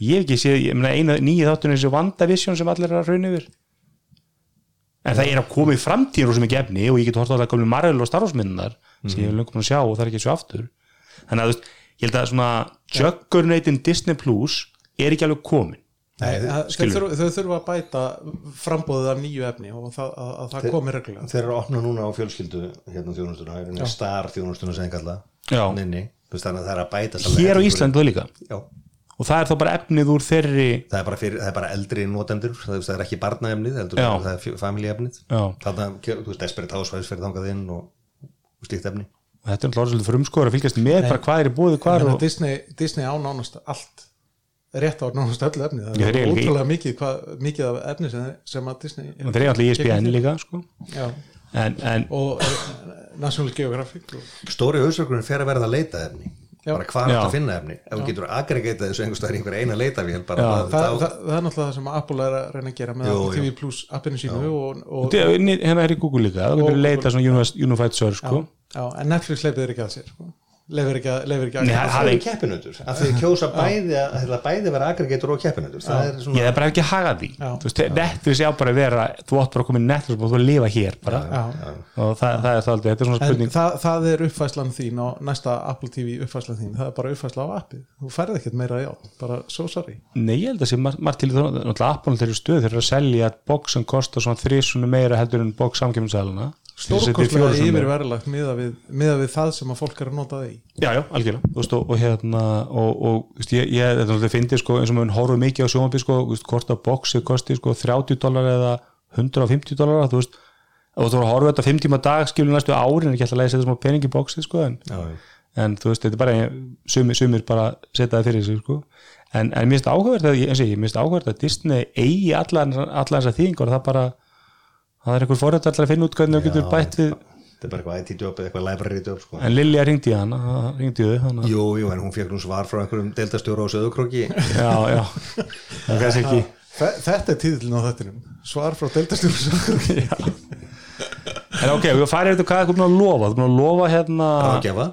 ég hef ekki séð, ég meina eina nýja þáttunum þessi WandaVision sem allir er að raun yfir. En það er að koma í framtíðin rosa mikið efni og ég get hort á það að koma í Marvel og Star Wars myndunar sem ég hef löngum að sjá og það er ekki svo aftur. Þannig að þú veist, ég held að svona Juggernautin Disney Plus er ekki alveg komin. Nei, það- þau, þurfa, þau þurfa að bæta frambóðið af nýju efni og það, að, að það komi reglulega. þeir eru að opna núna á fjölskyldu hérna þjónustuna, það er star þjónustuna sem ég kalla. Já. Ninni, þú veist þannig að það er að bæta hér á Íslandi það líka. Já, og það er þá bara efnið úr þeirri það er bara, fyrir, það er bara eldri notendur það, er- það er ekki barnaefnið, það er familíefnið Já. þannig að þú veist, Desperate Housewives fyrir þangað inn og, og slíkt efni. Og þetta er náttúrulega svolítið frumskóður að fylgjast með bara hvað er í búið hvað Menna, og Disney, Disney á nánast allt rétt á nánast öllu efni. Það er ótrúlega mikið, hvað, mikið af efni sem, sem að Disney og þeir eru alltaf ISBN líka sko. Já, en, en og uh, National Geographic og, Stóri hausverkurinn fer að verða að leita efni Já. bara hvað er Já. að finna efni ef þú getur aggregatað þessu einhverstaðar í einhver eina leitavél það, það, þá, það, það er náttúrulega það sem Apple er að reyna að gera með. TV Plus appinu sínu og, og, Þetta er- hérna er í Google líka það Og- getur leita svona Unified- Unified Search sko. já, en Netflix leipið er ekki að sér leifir ekki að, leifir ekki að Nei, Það er keppinautur, af því að kjósa bæði að að bæði vera aggregator og keppinautur það er ég svona er bara ekki að haga því. Já. þú veist, Netflix á bara vera þú átt bara að koma í Netflix og þú að lifa hér bara. Já. og það, það er það aldrei, þetta er svona spurning. það, það er uppfæslan þín og næsta Apple TV uppfæslan þín, það er bara uppfæsla á appið. Þú færði ekkert meira í á, bara so sorry. Nei, ég held að sé margt til það náttúrulega Apple þeir eru stöð þeir eru að selja box sem kostar svona þrísunum meira heldur en box samkjömsæluna stórkostlega yfir verðlagt miða við, miða við það sem að fólk er að nota það í. Já, já, algjörlega, þú veist, og, og hérna og, og þú veist, ég, ég þetta náttúrulega fyndi sko, eins og maður horfum mikið á sjónvarpi sko, þú veist, hvort að boxi kosti sko 30 dólar eða 150 dólar þú veist, og þú voru að horfa þetta 5 tíma dag skilur næstu árin, ekki alltaf að leiða setja smá pening í boxi sko, en, en þú veist, þetta er bara sumir, sumir bara setja það fyrir sig sko. En, en mér finnst áhugavert að, eins og ég, mér finnst áhugavert að Disney eigi allar, allar þessar þýðingar og það bara það er einhver forrætt allar að finna út hvernig það getur bætt við þetta er bara eitthvað IT-job eða eitthvað library job sko. en Lilja ringdi hana, ringdi þau hana. Jú, jú, en hún fekk nú svar frá einhverjum deildastjóra á Söðukróki já, já, það kannski ekki. Þe- Þetta er tíðlinn á þettinum svar frá deildastjóru En ok, við farum eftir hvað þú er búin að lofa. Þú búin að lofa hérna Ráðgjafa.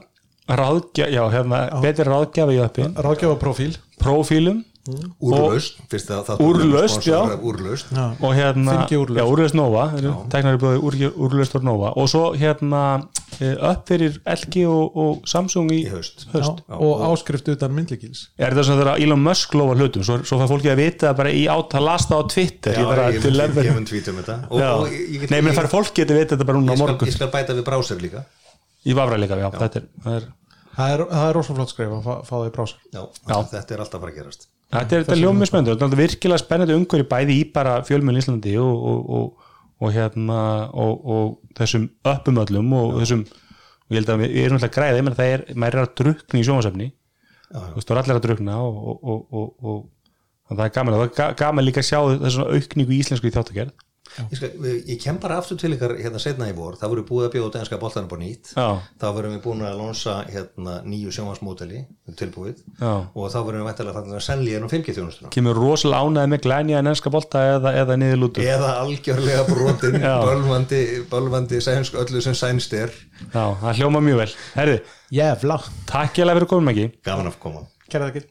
Ráðgja, Já, hérna, betri ráðgjafa í öppin ráðgjafa profíl Prófílum Úrlaust, fyrst að það Úrlaust, já. Úrlaust og hérna 5G úrlausn. Já, úrlaust Nova Teknari úr, úrlaust og Nova. Og svo hérna eh, upp fyrir LG og, og Samsung í, í haust. haust. Og áskrift utan myndlikils Er þetta svona þegar Elon Musk lofa hlutum? Svo, svo fær fólki að vita það bara í át að lasta á Twitter Já, Ég bara mun tweeta um þetta. Og, Já. og ég, ég, Nei, menn fær fólki að vita þetta bara núna á ég, skal, morgun. ég skal bæta við browser líka. Í vafra líka, já, þetta er, það er það er, það er rosa flott skrif að fá, það í brásar Já, Já. þetta er alltaf að gerast Þetta er, þetta spennandi, þetta er virkilega spennandi umhverju bæði í bara fjölmjörn Íslandi og, og, og, og hérna og, og þessum öppum öllum og þessum, og ég held að við erum alltaf ég meina það er, maður er að drukna í já. þú veist, það er allir að drukna og, og, og, og, og það er gaman, það er ga- gaman líka að sjá þessum aukningu í íslensku í þáttagerð Ég, skal, ég kem bara aftur til ykkar hérna setna í vor, það voru búið að bjóða danska boltanum på nýtt, Já. þá vorum við búin að lonsa hérna nýju sjónvarsmódeli tilbúið. Já. og þá vorum við að selja hérna 5G þjónustuna kemur rosalega ánæði með glænja en ennska bolta eða, eða niður lútur eða algjörlega brotin bölvandi, bölvandi sænsk, öllu sem sænst er. Já, það hljóma mjög vel. Herði, Jævla, takk ég alveg fyrir komum ekki gaman að koma. Kæra þakkir